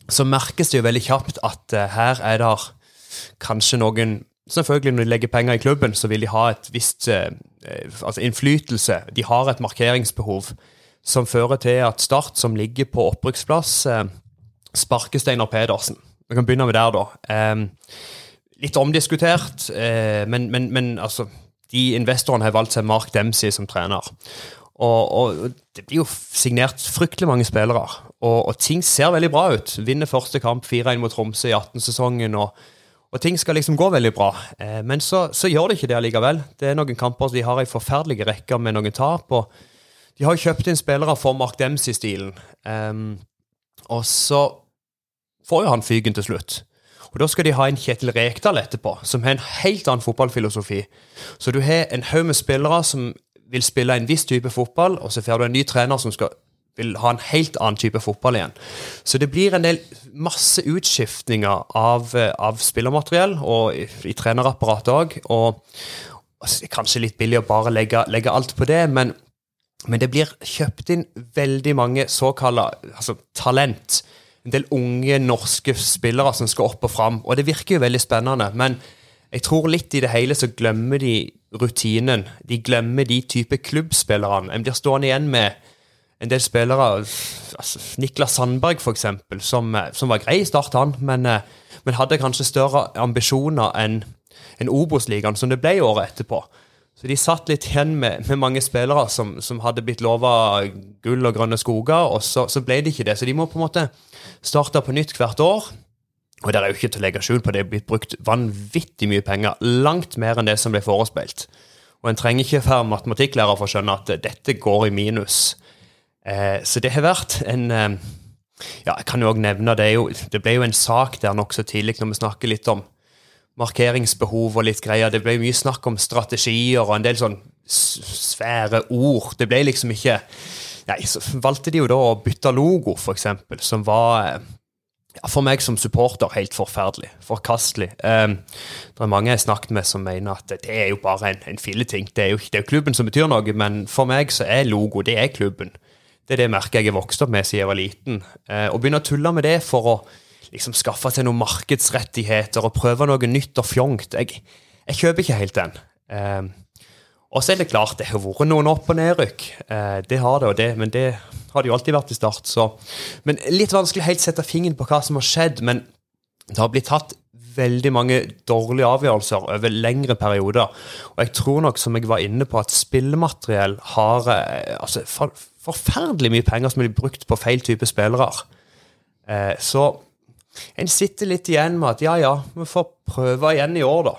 så, merkes det jo veldig kjapt at eh, her er det kanskje noen Selvfølgelig, når de legger penger i klubben, så vil de ha et visst eh, altså innflytelse. De har et markeringsbehov som fører til at Start, som ligger på opprykksplass, sparker Steinar Pedersen. Vi kan begynne med der, da. litt omdiskutert, men, men, men altså de investorene har valgt seg Mark Dempsey som trener. Og, og, det blir jo signert fryktelig mange spillere. Og, og, ting ser veldig bra ut. Vinner første kamp 4-1 mot Tromsø i 18-sesongen. Og, og, ting skal liksom gå veldig bra. Eh, men så, så, gjør det ikke det allikevel. Det er noen kamper de har ei forferdelig rekke med noen tap. og De har kjøpt inn spillere for Mark Dempsey-stilen. Um, og så får jo han fyken til slutt. Og Da skal de ha en Kjetil Rekdal etterpå, som har en helt annen fotballfilosofi. Så du har en haug med spillere som vil spille en viss type fotball, og så får du en ny trener som skal, vil ha en helt annen type fotball igjen. Så det blir en del masse utskiftninger av, av spillermateriell, og i, i trenerapparatet òg. Og, og, kanskje litt billig å bare legge, legge alt på det, men, men, det blir kjøpt inn veldig mange såkalte altså, talent. En del unge norske spillere som skal opp og fram, og det virker jo veldig spennende. men jeg tror litt i det hele så glemmer de rutinen. De glemmer de type klubbspillerne. En blir stående igjen med en del spillere altså Niklas Sandberg, f.eks., som, som var grei i start, han, men, eh, men, hadde kanskje større ambisjoner enn en Obos-ligaen, som det ble året etterpå. Så de satt litt igjen med, med mange spillere som, som hadde blitt lova gull og grønne skoger, og så, så, ble det ikke det. Så de må på en måte starte på nytt hvert år. Og det er jo ikke til å legge skjul på, det er blitt brukt vanvittig mye penger. Langt mer enn det som ble forespeilt. Og en trenger ikke være matematikklærer for å skjønne at dette går i minus. Eh, så det har vært en eh, Ja, jeg kan jo også nevne det, jo, det ble jo en sak der nokså tidlig når vi snakker litt om markeringsbehov og litt greier. Det ble mye snakk om strategier og en del sånn svære ord. Det ble liksom ikke Nei, så valgte de jo da å bytte logo, eksempel, som var eh, ja, for meg som supporter helt forferdelig. Forkastelig. Um, det er mange jeg har snakket med som mener at det er jo bare en, en filleting. Det er, jo, det er klubben som betyr noe, men for meg så er logo det er klubben. Det er det merket jeg har vokst opp med siden jeg var liten. Eh, å begynne å tulle med det for å liksom skaffe seg noen markedsrettigheter og prøve noe nytt og fjongt, jeg, jeg kjøper ikke helt den. Um, og så er det klart, det har vært noen opp- og nedrykk. Eh, det har det, og det, men det har det jo alltid vært i start. Så. Men litt vanskelig å helt sette fingeren på hva som har skjedd. Men det har blitt tatt veldig mange dårlige avgjørelser over lengre perioder. Og jeg tror nok, som jeg var inne på, at spillemateriell har eh, altså, forferdelig mye penger som blir brukt på feil type spillere. Eh, så en sitter litt igjen med at ja, ja, vi får prøve igjen i år, da.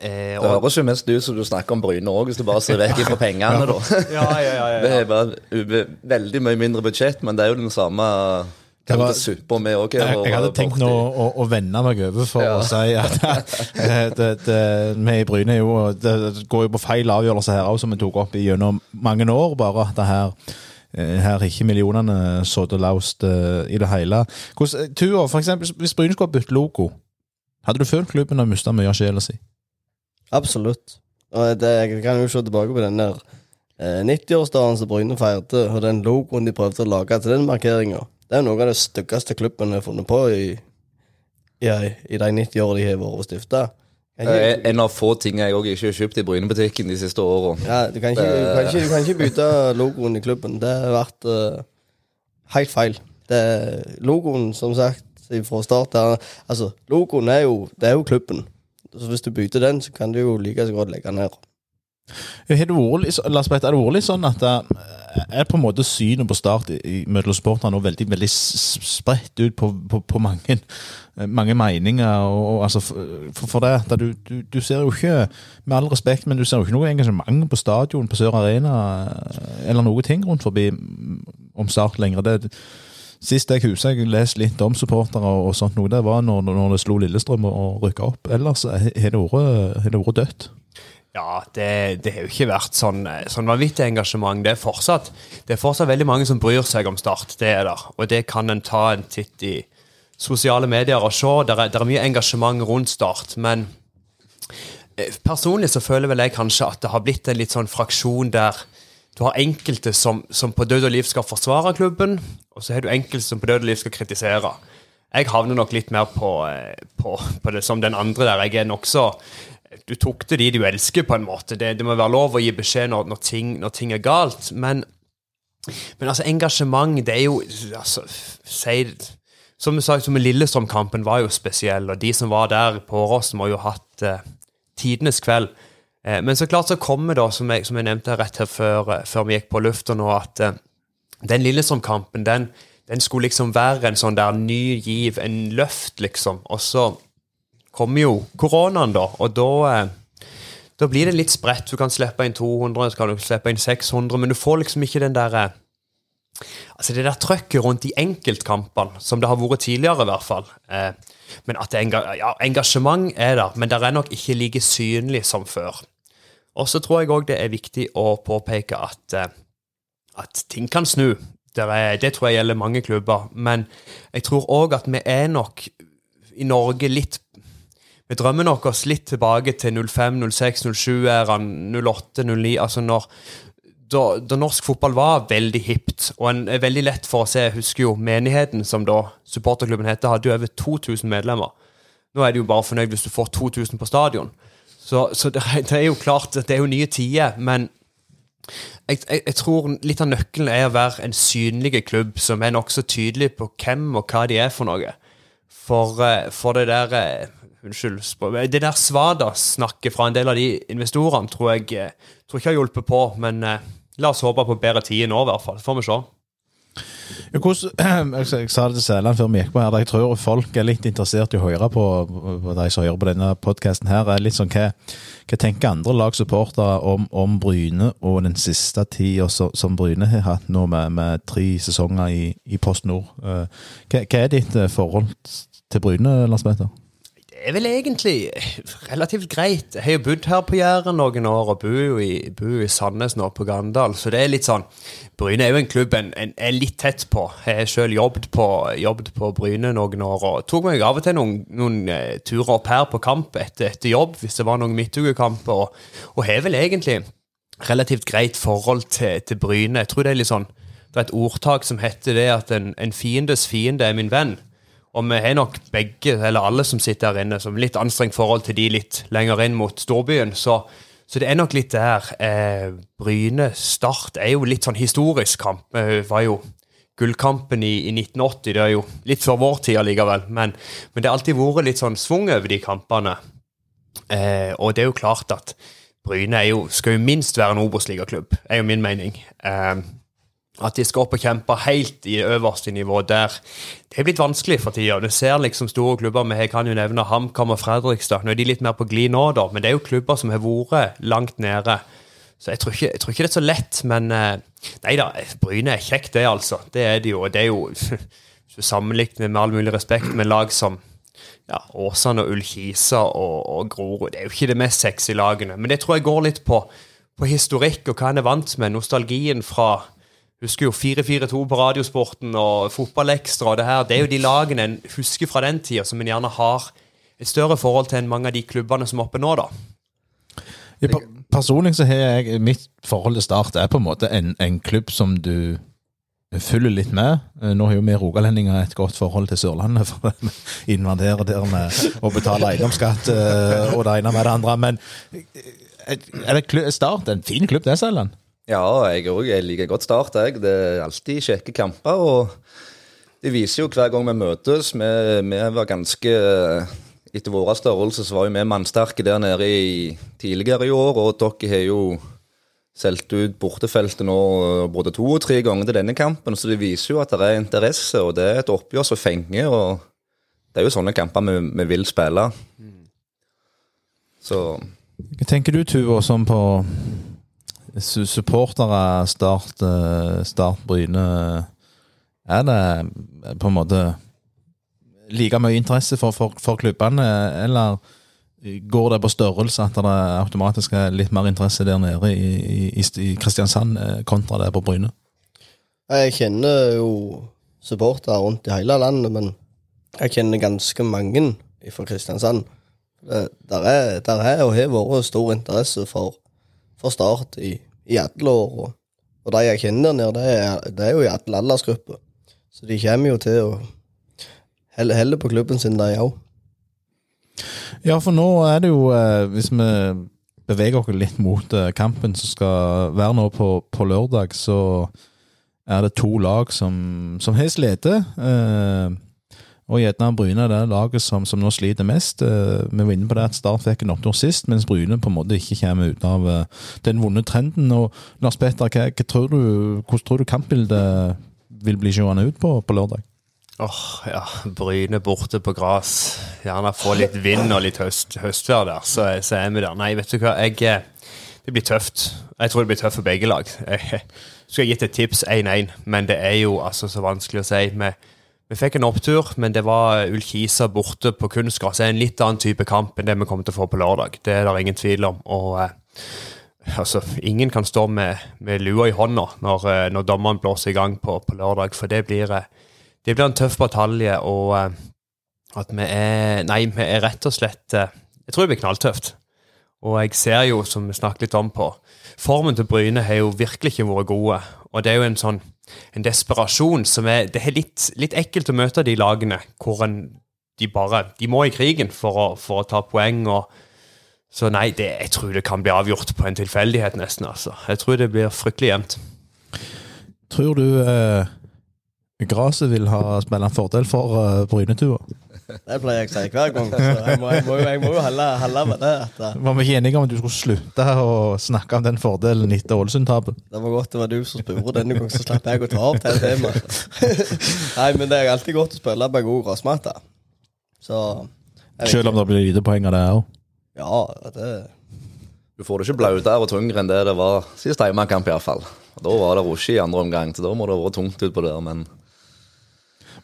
Eh, Det høres jo mest ut som du snakker om Bryne òg, hvis du bare ser vekk fra pengene. da. ja, ja, ja, ja, Det er bare veldig mye mindre budsjett, men det er jo den samme Det var- suppa vi òg Jeg, jeg hadde tenkt nå å, å vende meg over for Ja. å si at eh, det, det, vi i Bryne jo Det går jo på feil avgjørelse her òg, som vi tok opp gjennom mange år. Bare at det her eh, her er ikke millionene sittet laust eh, i det hele. Hvordan, Tua, for eksempel, hvis Bryne skulle ha byttet logo, hadde du følt klubben har mista mye av sjela si? Absolutt. Og det, jeg kan jo se tilbake på den der eh, 90-årsdagen som Bryne feirte, og den logoen de prøvde å lage til den markeringa. Det er jo noe av det styggeste klubben har funnet på i, i, i de 90 årene de har vært stifta. Er en av få ting jeg òg ikke har kjøpt i Brynebutikken de siste åra. Ja, du kan ikke, du kan ikke, du kan ikke bytte logoen i klubben. Det har vært uh, helt feil. Det, logoen, som sagt, fra start der Altså, logoen er jo, det er jo klubben. Så hvis du bytter den, så kan du jo like så godt legge den ned. Har det vært litt, sånn at det er på en måte synet på Start mellom sporterne veldig, veldig spredt ut på, på, på mange, mange meninger? Og, og, altså, for, for det du, du, du ser jo ikke, med all respekt, men du ser jo ikke noe engasjement på stadion på Sør Arena eller noe ting rundt forbi om Start lenger. Det, Sist jeg husker jeg leste litt om supportere og, sånt noe, det var når, når det slo Lillestrøm og, rykka opp. Ellers har det vært dødt. Ja, det, det har jo ikke vært sånn, sånn vanvittig engasjement. Det er, fortsatt, det er fortsatt veldig mange som bryr seg om Start. Det er der. Og det kan en ta en titt i sosiale medier og se. Det er, er mye engasjement rundt Start. Men eh, personlig så føler vel jeg kanskje at det har blitt en litt sånn fraksjon der du har enkelte som, som på død og liv skal forsvare klubben, og så har du enkelte som på død og liv skal kritisere. Jeg havner nok litt mer på, eh, på, på det som den andre der. Jeg er nokså Du tok til de du elsker, på en måte. Det, det må være lov å gi beskjed når, når, ting, når ting er galt. Men, men altså, engasjement, det er jo altså, si, Som du sa, Lillestrøm-kampen var jo spesiell, og de som var der på Åråsen, må jo ha hatt eh, tidenes kveld. Eh, men så klart så kommer da, som jeg, som jeg nevnte rett her før, eh, før vi gikk på lufta nå, at eh, den Lillestrøm-kampen, den, den skulle liksom være en sånn der ny giv, en løft, liksom. Og så kommer jo koronaen, da, og da eh, da blir det litt spredt. Du kan slippe inn 200, så kan du slippe inn 600, men du får liksom ikke den der eh, Altså det der trøkket rundt de enkeltkampene, som det har vært tidligere, i hvert fall. Eh, men at enga ja, engasjement er der, men det er nok ikke like synlig som før. Og så tror jeg òg det er viktig å påpeke at, at ting kan snu. Det, er, det tror jeg gjelder mange klubber. Men jeg tror òg at vi er nok i Norge litt Vi drømmer nok oss litt tilbake til 05, 06, 07-æraen, 08, 09. Altså når da, da norsk fotball var veldig hipt, og en er veldig lett for å se Jeg husker jo menigheten, som da supporterklubben heter, hadde jo over 2000 medlemmer. Nå er de jo bare fornøyd hvis du får 2000 på stadion. Så, så det, det er jo klart at det er jo nye tider, men jeg, jeg, jeg tror litt av nøkkelen er å være en synlig klubb som er nokså tydelig på hvem og hva de er for noe. For, eh, for det der eh, Unnskyld. Det der svada-snakket fra en del av de investorene tror jeg eh, tror ikke har hjulpet på, men eh, la oss håpe på bedre tider nå, i hvert fall. Får vi se. Jeg, jeg sa det til Sæland før vi gikk på her, jeg tror folk er litt interessert i å høre på, på de som hører på denne podkasten her. er litt sånn, Hva, hva tenker andre lagsupportere om, om Bryne og den siste tida som, Bryne har hatt nå med, med tre sesonger i, i Post Nord? Eh, Hva, hva er ditt forhold til Bryne, Lars Petter? Er vel egentlig relativt greit. Jeg har jo bodd her på Jæren noen år, og bor i, bor i Sandnes nå, på Gandal. Så det er litt sånn Bryne er jo en klubb en, en er litt tett på. Jeg har sjøl jobbet, jobbet på Bryne noen år, og tok meg av og til noen, noen uh, turer opp her på kamp etter, etter jobb, hvis det var noen midtukekamper, og, og har vel egentlig relativt greit forhold til, til Bryne. Jeg tror det er litt sånn Det er et ordtak som heter det at en, en fiendes fiende er min venn. Og vi har nok begge, eller alle som sitter her inne, som litt anstrengt forhold til de litt lenger inn mot storbyen. Så, så det er nok litt der. Eh, Bryne-Start er jo litt sånn historisk kamp. Det var jo gullkampen i, i 1980. Det er jo litt før vår tid allikevel. Men, men det har alltid vært litt sånn svung over de kampene. Eh, og det er jo klart at Bryne jo, skal jo minst være en Obos-ligaklubb, er jo min mening. Eh, at de skal opp og kjempe helt i øverste nivå der. Det er blitt vanskelig for tida. Du ser liksom store klubber, med, jeg kan jo nevne HamKam og Fredrikstad. Nå er de litt mer på glid nå, da, men det er jo klubber som har vært langt nede. Så jeg tror ikke, jeg tror ikke det er så lett, men eh, Nei da, Bryne er kjekt, det, altså. Det er det jo. Og det er jo sammenligner med all mulig respekt med lag som ja, Åsane og Ullkisa og, og Grorud, det er jo ikke det mest sexy lagene. Men det tror jeg går litt på, på historikk og hva en er vant med. Nostalgien fra Husker jo 4-4-2 på Radiosporten og Fotballekstra og det her. Det er jo de lagene en husker fra den tida, som en gjerne har et større forhold til enn mange av de klubbene som er oppe nå, da. Ja, personlig så har jeg Mitt forhold til Start er på en måte en, en klubb som du følger litt med. Eh, Nå har jo vi rogalendinger et godt forhold til Sørlandet, for vi invaderer der med å betale eiendomsskatt eh, og det ene med det andre. Men eh, er det Start en fin klubb, det, Sæland? Ja, jeg òg. Jeg liker godt Start, jeg. Det er alltid kjekke kamper. Og det viser jo hver gang vi møtes. Vi, vi var ganske Etter vår størrelse så var vi mannsterke der nede i, tidligere i år, og dere har jo solgt ut bortefeltet nå både to og tre ganger til denne kampen, så det viser jo at det er interesse, og det er et oppgjør som fenger. og Det er jo sånne kamper vi, vi vil spille. Så Hva tenker du, Tuvo, som på supportere Start, eh, Start Bryne? Er det på en måte like mye interesse for, for, for klubbene, eller går det på størrelse at det automatisk er litt mer interesse der nede i, i, i Kristiansand eh, kontra det på Bryne? Jeg kjenner jo supportere rundt i hele landet, men jeg kjenner ganske mange fra Kristiansand. Der, er, der er og har vært stor interesse for, for Start i, i alle år. Og, og de jeg kjenner der nede, det er jo i alle aldersgrupper. Så de kommer jo til å helle, helle på klubben sin, de òg. Ja, for nå er det jo, eh, hvis vi beveger oss litt mot eh, kampen som skal være nå på, på lørdag, så er det to lag som, som har slitt. Eh, og gjerne Bryne er det laget som, som nå sliter mest. Eh, vi var inne på det at Start fikk en opptur sist, mens Bryne på en måte ikke kommer ut av eh, den vonde trenden. Og Lars Petter, hva, hva tror du, hvordan tror du kampbildet vil bli seende ut på, på lørdag? Åh, ja. Bryne borte på gress. Gjerne få litt vind og litt høst, høstvær der, så, så er vi der. Nei, vet du hva, jeg eh, Det blir tøft. Jeg tror det blir tøft for begge lag. Jeg skulle gitt et tips 1-1, men det er jo altså så vanskelig å si. Vi, vi fikk en opptur, men det var Ullkisa borte på kunstgress. Det er en litt annen type kamp enn det vi kommer til å få på lørdag. Det er det ingen tvil om. Og eh, altså, ingen kan stå med, med lua i hånda når, eh, når dommeren blåser i gang på, på lørdag, for det blir eh, det blir en tøff batalje, og eh, at vi er Nei, vi er rett og slett eh, Jeg tror det blir knalltøft. Og jeg ser jo, som vi snakket litt om på Formen til Bryne har jo virkelig ikke vært gode. Og det er jo en sånn en desperasjon som er Det er litt, litt ekkelt å møte de lagene hvor en de bare De må i krigen for å, for å ta poeng. og så nei, det, jeg tror det kan bli avgjort på en tilfeldighet, nesten. altså. Jeg tror det blir fryktelig jevnt. Tror du eh, gresset vil ha spille en fordel for eh, Brynetua? Det pleier jeg å si hver gang. Så jeg må, jeg må, jeg må jo holde, med det. At eh, Var vi ikke enige om at du skulle slutte å snakke om den fordelen etter Ålesund-tapet? det var godt det var du som spurte denne gangen, så slapp jeg å ta opp det temaet. Nei, men det er alltid godt å spille på en god gressmatte. Selv om det blir lite poeng av det òg. Ja, det Du får det ikke blautere og tyngre enn det det var sist hjemmekamp, iallfall. Da var det rushe i andre omgang, så da må det ha vært tungt utpå der. Men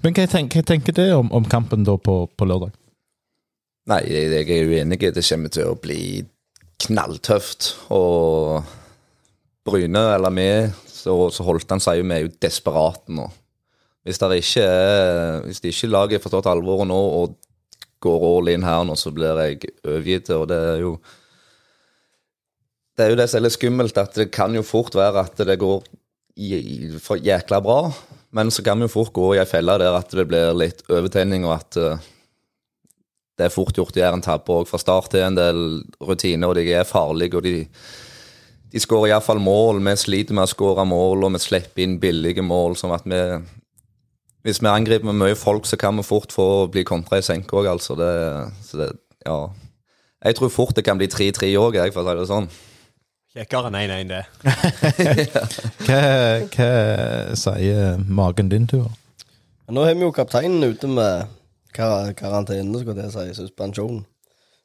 Men hva tenker, hva tenker du om, om kampen da på, på lørdag? nei, jeg, er uenig. Det kommer til å bli knalltøft. Og Bryne, eller vi, så, så holdt han seg jo, med jo desperate nå. Hvis det ikke Hvis de ikke laget har forstått alvoret nå og går all in her nå, så blir jeg overgitt. Og det er jo Det er jo det som er litt skummelt, at det kan jo fort være at det går for jækla bra. Men så kan vi jo fort gå i ei felle der at det blir litt overtenning, og at eh, det er fort gjort å gjøre en tabbe òg fra start til en del rutiner, og de er farlige. og de de skårer iallfall mål. Vi sliter med å skåre mål, og vi slipper inn billige mål. sånn at vi Hvis vi angriper med mye folk, så kan vi fort få bli kontra i senk òg, altså. Det, så det, ja. Jeg tror fort det kan bli 3-3 òg, for å si det sånn. Kjekkere enn 1-1, det. Hva, hva sier magen din, Tuva? Nå har vi jo kapteinen ute med kar karantene, skulle jeg si, suspensjon.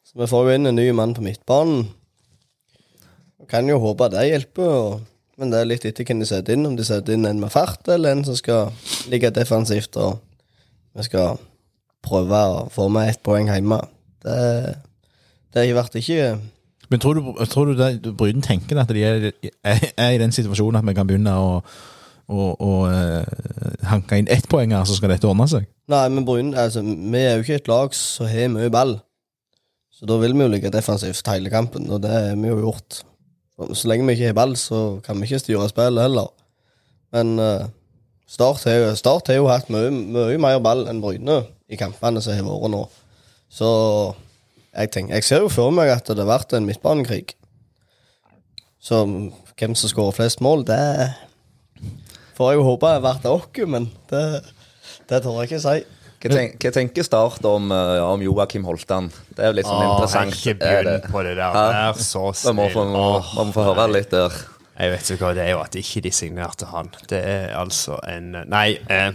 Så vi får jo inn en ny mann på midtbanen. Og kan jo håpe det hjelper, og, men det er litt etter hvem de setter inn. Om de setter inn en med fart, eller en som skal ligge defensivt, og vi skal prøve å få med ett poeng hjemme. Det, det har vært ikke Men tror du, tror du det, Bryden tenker at de er, er, i den situasjonen at vi kan begynne å, å, å eh, hanke inn her, så skal dette ordne seg? Nei, men Bryden, altså, vi er jo ikke et lag som har mye ball. Så da vil vi jo ligge defensivt hele kampen, og det har vi jo gjort. Så, lenge vi ikke har ball, så kan vi ikke styre spillet heller. Men uh, har jo, Start har jo hatt mye, mye mer ball enn Bryne i kampene som har vært nå. Så jeg, tenker, jeg ser jo for meg at det har vært en midtbanekrig. Så hvem som skårer flest mål, det får jeg jo håpe har vært oss, men det, det tør jeg ikke si. Hva, tenk, hva tenker Start om, eh, ja, om Joakim Holtan? Det er jo litt sånn interessant. Ikke er begynn på det der. Det Vær så Da må snill. få, må, Åh, må få høre litt der. Jeg vet ikke hva det er jo at ikke de signerte han. Det er altså en Nei. Eh,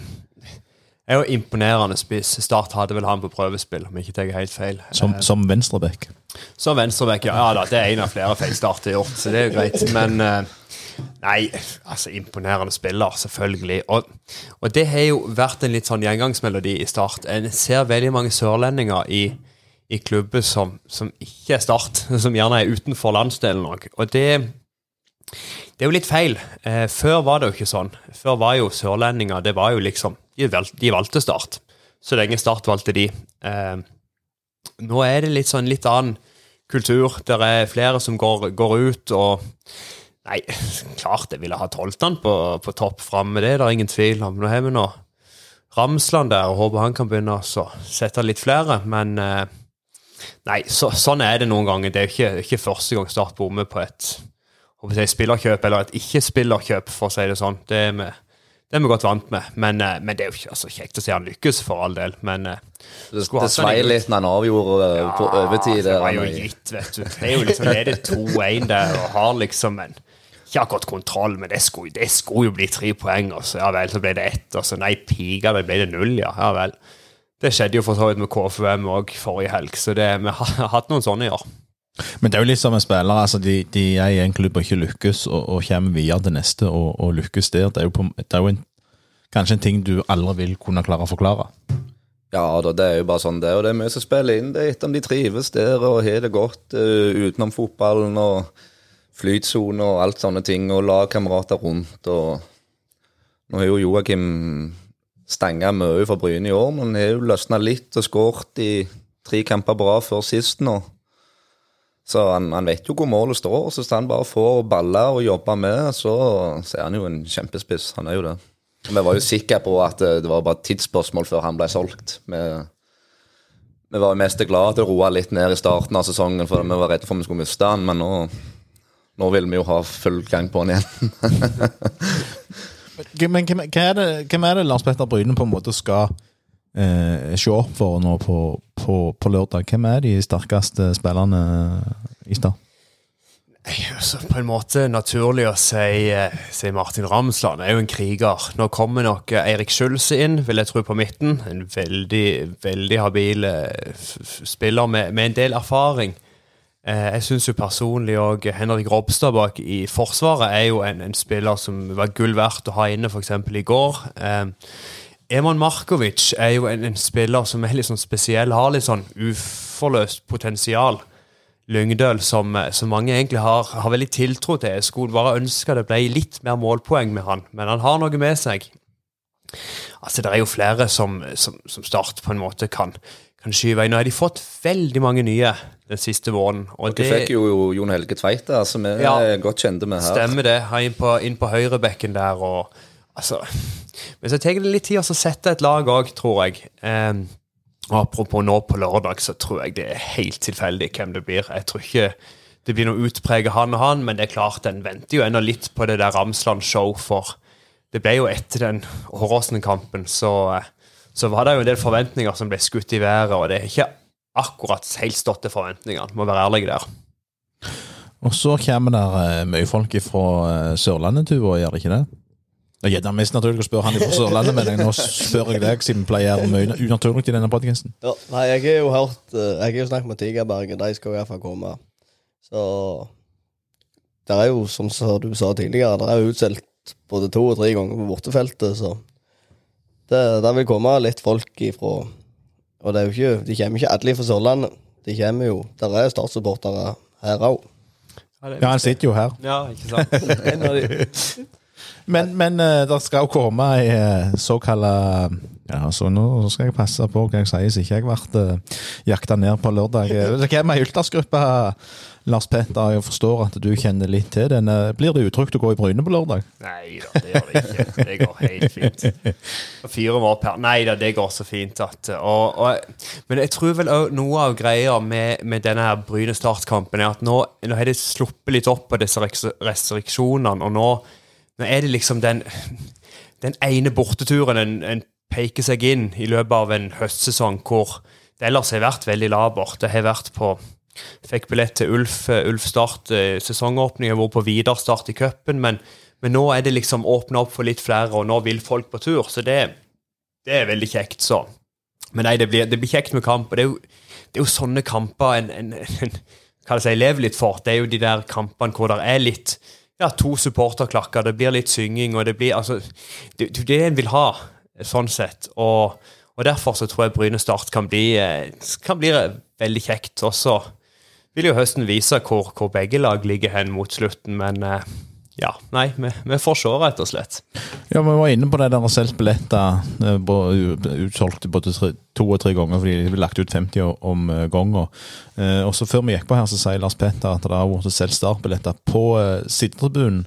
er jo imponerende spiss. Start hadde vel han på prøvespill, om ikke tar helt feil. Som, Eh, som venstreback. Som venstreback, ja. ja da, det er en av flere feil Start har gjort, så det er jo greit. Men eh, nei, altså imponerende spiller, selvfølgelig. Og, og det har jo vært en litt sånn gjengangsmelodi i Start. En ser veldig mange sørlendinger i, i klubber som, som ikke er Start, som gjerne er utenfor landsdelen òg. Og det, det er jo litt feil. Eh, før var det jo ikke sånn. Før var jo sørlendinger Det var jo liksom De, vel, de valgte Start. Så lenge Start valgte de. Eh, nå er det litt sånn litt annen kultur. Det er flere som går, går ut og Nei, klart jeg ville ha Toltan på, på topp framme, det er det ingen tvil om. Nå har vi nå Ramsland der, og håper han kan begynne å sette litt flere, men eh, Nei, så, sånn er det noen ganger. Det er ikke, ikke første gang Start bommer på et håper jeg, spillerkjøp, eller et ikke-spillerkjøp, for å si det sånn. Det er vi, det er vi godt vant med. Men, eh, men det er jo ikke altså, kjekt å se han lykkes, for all del. Men eh, Det, det svei litt når han avgjorde ja, på overtid. Det var jo gitt, vet du. Det er jo liksom leder 2-1 der og har liksom en ikke akkurat kontroll, men det skulle, det skulle jo bli tre poeng, og så ja vel, så ble det ett, og så nei, piga, det ble det null, ja. Ja vel. Det skjedde jo for så vidt med KFUM òg forrige helg, så det, vi har hatt noen sånne i år. Men det er jo litt som med spillere. altså De, de er i en klubb og ikke lykkes, og, og kommer videre til neste og, og lykkes der. Det er jo, på, det er jo en, kanskje en ting du aldri vil kunne klare å forklare. Ja, da, det er jo bare sånn det. Og det er mye som spiller inn det er etter om de trives der og har det godt uh, utenom fotballen og flytsone og alt sånne ting, og lagkamerater rundt. og Nå har jo Joakim stanga mye for Bryne i år, men han har jo løsna litt og skåret i tre kamper bra før sist nå. Så han, han vet jo hvor målet står, så hvis han bare får baller og jobber med, så, så er han jo en kjempespiss. Han er jo det. Vi var jo sikre på at eh, det var bare et tidsspørsmål før han ble solgt. Vi, vi var mest glad at det roa litt ned i starten av sesongen, for vi var redde for at vi skulle miste han, men nå, nå vil vi jo ha full gang på han igjen. Men hvem, er det, det Lars Petter Bryne på en måte skal eh, se opp for nå på, på, på lørdag? Hvem er de sterkeste spillerne i stad? Altså, på en måte naturlig å si, eh, si Martin Ramsland er jo en kriger. Nå kommer nok eh, Eirik Skjulse inn, vil jeg tro, på midten. En veldig, veldig habil eh, spiller med, med en del erfaring. Jeg syns jo personlig òg Henrik Robstad bak i Forsvaret er jo en, en spiller som var gull verdt å ha inne, f.eks. i går. Eh, Eman Markovic er jo en, en spiller som er litt sånn spesiell, har litt sånn uforløst potensial. Lyngdøl, som, som mange egentlig har, har veldig tiltro til. Jeg skulle bare ønske det ble litt mer målpoeng med han, men han har noe med seg. Altså, Det er jo flere som, som, som Start på en måte kan, kan skyve inn. Nå har de fått veldig mange nye den siste våren. Og Dere fikk jo Jon Helge Tveit som vi Ja. godt kjente med her. Stemmer det. Inn på, inn på høyrebekken der og altså Men så tar det litt tid å sette et lag òg, tror jeg. Og apropos nå på lørdag, så tror jeg det er helt tilfeldig hvem det blir. Jeg tror ikke det blir noe utpreget han og han, men det er klart den venter jo ennå litt på det der Ramsland-show, for det ble jo etter den Åråsen-kampen, så, så var det jo en del forventninger som ble skutt i været, og det er ikke akkurat helt stått til forventningene, må være ærlig der. Og så kommer det eh, mye folk fra eh, Sørlandet, og gjør det ikke det? Det er mest naturlig å spørre han fra Sørlandet, men nå spør jeg deg, siden vi pleier mye unaturlig i denne podcasten. Ja, nei, jeg har jo hørt eh, Jeg har jo snakket med Tigerberget, de skal i hvert fall komme. Så Det er jo, som du sa tidligere, det er jo utsolgt både to og tre ganger på bortefeltet, så det, det vil komme litt folk ifra Og det er jo ikke, de kommer ikke alle fra Sørlandet. De kommer jo Der er startsupportere her òg. Ja, han sitter jo her. Ja, ikke sant? Men, men eh, det skal jo komme ei uh, såkalla Ja, så nå skal jeg passe på hva jeg sier, så ikke jeg blir uh, jakta ned på lørdag. Hvem Det kommer ei Ultras-gruppe, Lars Petter. Jeg forstår at du kjenner litt til den. Eh, Blir det utrygt å gå i Bryne på lørdag? Nei da, det gjør det ikke. Det går helt fint. Fire mål per Nei da, det går så fint at og, og, Men jeg tror vel også noe av greia med, med denne her Bryne Start-kampen er at nå, nå har de sluppet litt opp på disse restriksjonene, og nå, nå er det liksom den den ene borteturen en, en peker seg inn i løpet av en høstsesong hvor det ellers har vært veldig labert. Det har vært på Fikk billett til Ulf, Ulf Start eh, sesongåpning. Har vært på Vidar Start i cupen, men, men nå er det liksom åpna opp for litt flere, og nå vil folk på tur. Så det, det er veldig kjekt, så. Men nei, det blir, det blir kjekt med kamp. og det er jo, det er jo sånne kamper en, en, en hva det si, lever litt for. Det er jo de der kampene hvor det er litt ja, to supporterklakker, det blir litt synging, og det blir altså Det det en vil ha, sånn sett. Og, og derfor så tror jeg Bryne Start kan bli, eh, kan bli veldig kjekt. Og så vil jo høsten vise hvor, hvor begge lag ligger hen mot slutten, men eh, ja, nei, vi, vi får se, rett og slett. Ja, Vi var inne på det der å selge billetter. eh, Utsolgt både tre, to og tre ganger fordi de ble lagt ut 50 om eh, gangen. Eh, Og så Før vi gikk på her, så sier Lars Petter at det har vært solgt startbilletter på uh, sittetribunen.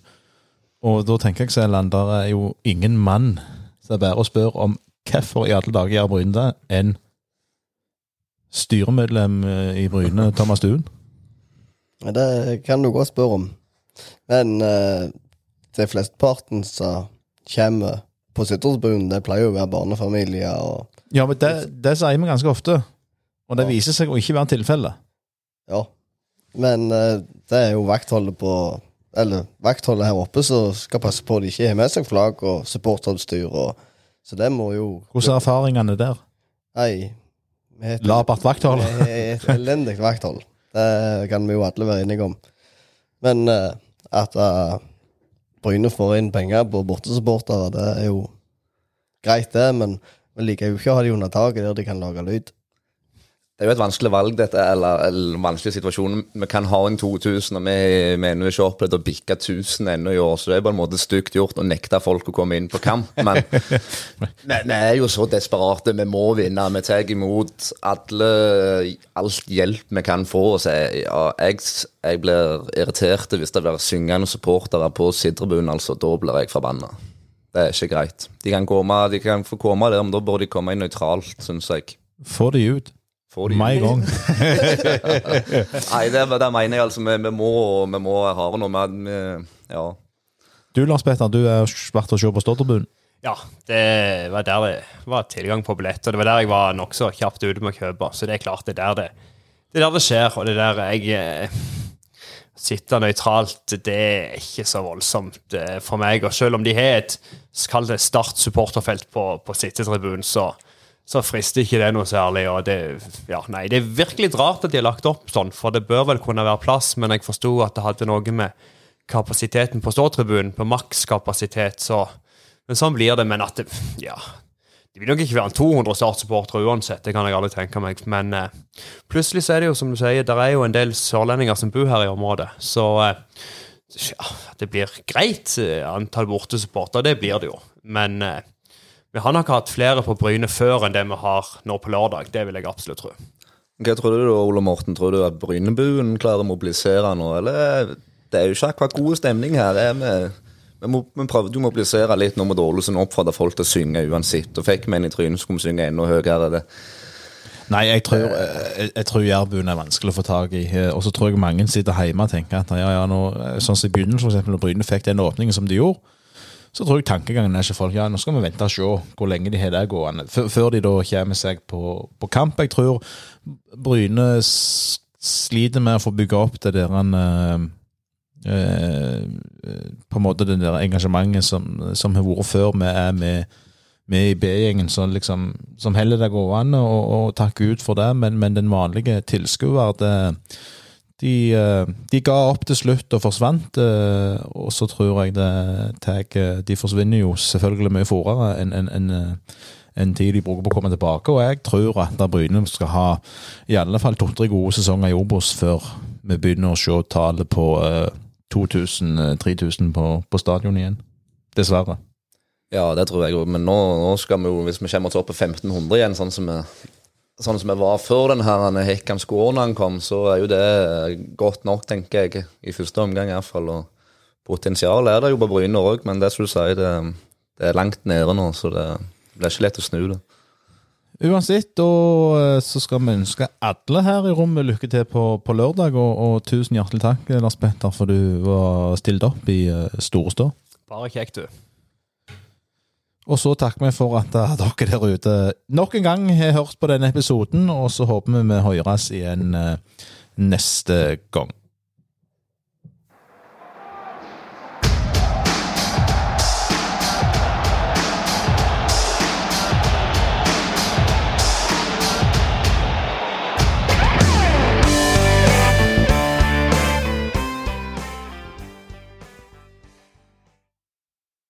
Og da tenker jeg Sæland, der er jo ingen mann som er bare å spørre om hvorfor i alle dager gjør Bryne det, enn styremedlem eh, i Bryne, Thomas Duen. Det kan du godt spørre om. Men uh, det flesteparten som kommer på Sittersbuen, det pleier jo å være barnefamilier og Ja, men det, det sier vi ganske ofte. Og det Ja. viser seg å ikke være tilfellet. Ja. Men eh, det er jo vaktholdet på Eller vaktholdet her oppe som skal passe på at de ikke har med seg flagg og supporterutstyr. Og, så det må jo Hvordan er erfaringene der? Nei. vi Labert vakthold? vi har Et elendig vakthold. Det kan vi jo alle være enige om. Men eh, at uh, Bryne får inn penger på bortesupportere, det er jo greit, det. Men vi liker jo ikke å ha de under taket der de kan lage lyd. Det er jo et vanskelig valg, dette, eller, eller vanskelig situasjon. Vi kan ha en 2000, og vi mener ikke opplevd å bikke 1000 ennå i år, så det er på en måte stygt gjort å nekte folk å komme inn på kamp. Men vi vi er jo så desperate. Vi må vinne. Vi tar imot alle, alt hjelp vi kan få. Så jeg, ja, jeg, jeg blir irritert hvis det blir syngende supportere på Sidrebuen. Altså, da blir jeg forbanna. Det er ikke greit. De kan, komme, de kan få komme der, men da bør de komme inn nøytralt, syns jeg. Få de ut. Få de Med en gang. Nei, det, det mener jeg altså. Vi, vi, må, vi må ha noe med vi, Ja. Du Lars Petter, du har vært og sett på Stotterbunnen. Ja, det var der det var tilgang på billett, og det var der jeg var nokså kjapt ute med å kjøpe. Så det er klart det er der det, det, er der det skjer, og det er der jeg eh, sitter nøytralt. Det er ikke så voldsomt eh, for meg. Og selv om de har et kall det Start-supporterfelt på, på sittetribunen, så, så frister ikke det noe særlig. og det, ja, nei, det er virkelig rart at de har lagt opp sånn, for det bør vel kunne være plass, men jeg forsto at det hadde noe med kapasiteten på ståtribunen, på makskapasitet, så Men sånn blir det. Men at det Ja. Det vil nok ikke være en 200 startsupportere uansett, det kan jeg aldri tenke meg. Men eh, plutselig så er det jo som du sier, det er jo en del sørlendinger som bor her i området. Så eh, ja, det blir greit eh, antall bortesupportere, det blir det jo. Men eh, vi har nok hatt flere på Bryne før enn det vi har nå på lørdag. Det vil jeg absolutt tro. Hva tror du da, Ole Morten? Tror du at Brynebuen klarer å mobilisere nå, eller det er jo ikke akkurat god stemning her. Er vi, vi, må, vi prøvde å mobilisere litt nå mot Ålesund, oppfordre folk til å synge uansett. Og fikk vi en i trynet, skulle vi synge enda høyere. Det. Nei, jeg tror, jeg, jeg tror Jærbuen er vanskelig å få tak i. Og så tror jeg mange sitter hjemme og tenker at ja, ja, nå, sånn som i begynnelsen, for eksempel, når Bryne fikk den åpningen som de gjorde, så tror jeg tankegangen er ikke folk ja, nå skal vi vente og se hvor lenge de har det gående, før de da kommer seg på, på kamp. Jeg tror Bryne sliter med å få bygge opp det der en eh, eh, På en måte det der engasjementet som, som har vært før vi er med med i B-gjengen som liksom, som heller det gående og, og takker ut for det, men, men den vanlige tilskuer det, de, eh, de ga opp til slutt og forsvant, eh, og så tror jeg det tar De forsvinner jo selvfølgelig mye fortere enn en, en, en, tid de bruker på å komme tilbake, og jeg tror at Bryne skal ha i alle fall to-tre gode sesonger i Obos før vi begynner å se tallet på eh, 2000-3000 på, på stadion igjen. Dessverre. Ja, det tror jeg jo. Men nå, nå skal vi jo, hvis vi kommer oss opp på 1500 igjen, sånn som vi, sånn som vi var før den her Hekkan Skåren kom, så er jo det godt nok, tenker jeg. I første omgang iallfall. Og potensial er det jo på Bryne òg, men det som du sier, det, det er langt nede nå, så det blir ikke lett å snu det. Uansett, da eh, så skal vi ønske alle her i rommet lykke til på, på lørdag, og, og tusen hjertelig takk, Lars Petter, for du var stilt opp i uh, Storestå. Bare kjekt, du. Og så takker vi for at eh, dere der ute nok en gang har hørt på denne episoden, og så håper vi vi høres igjen eh, neste gang.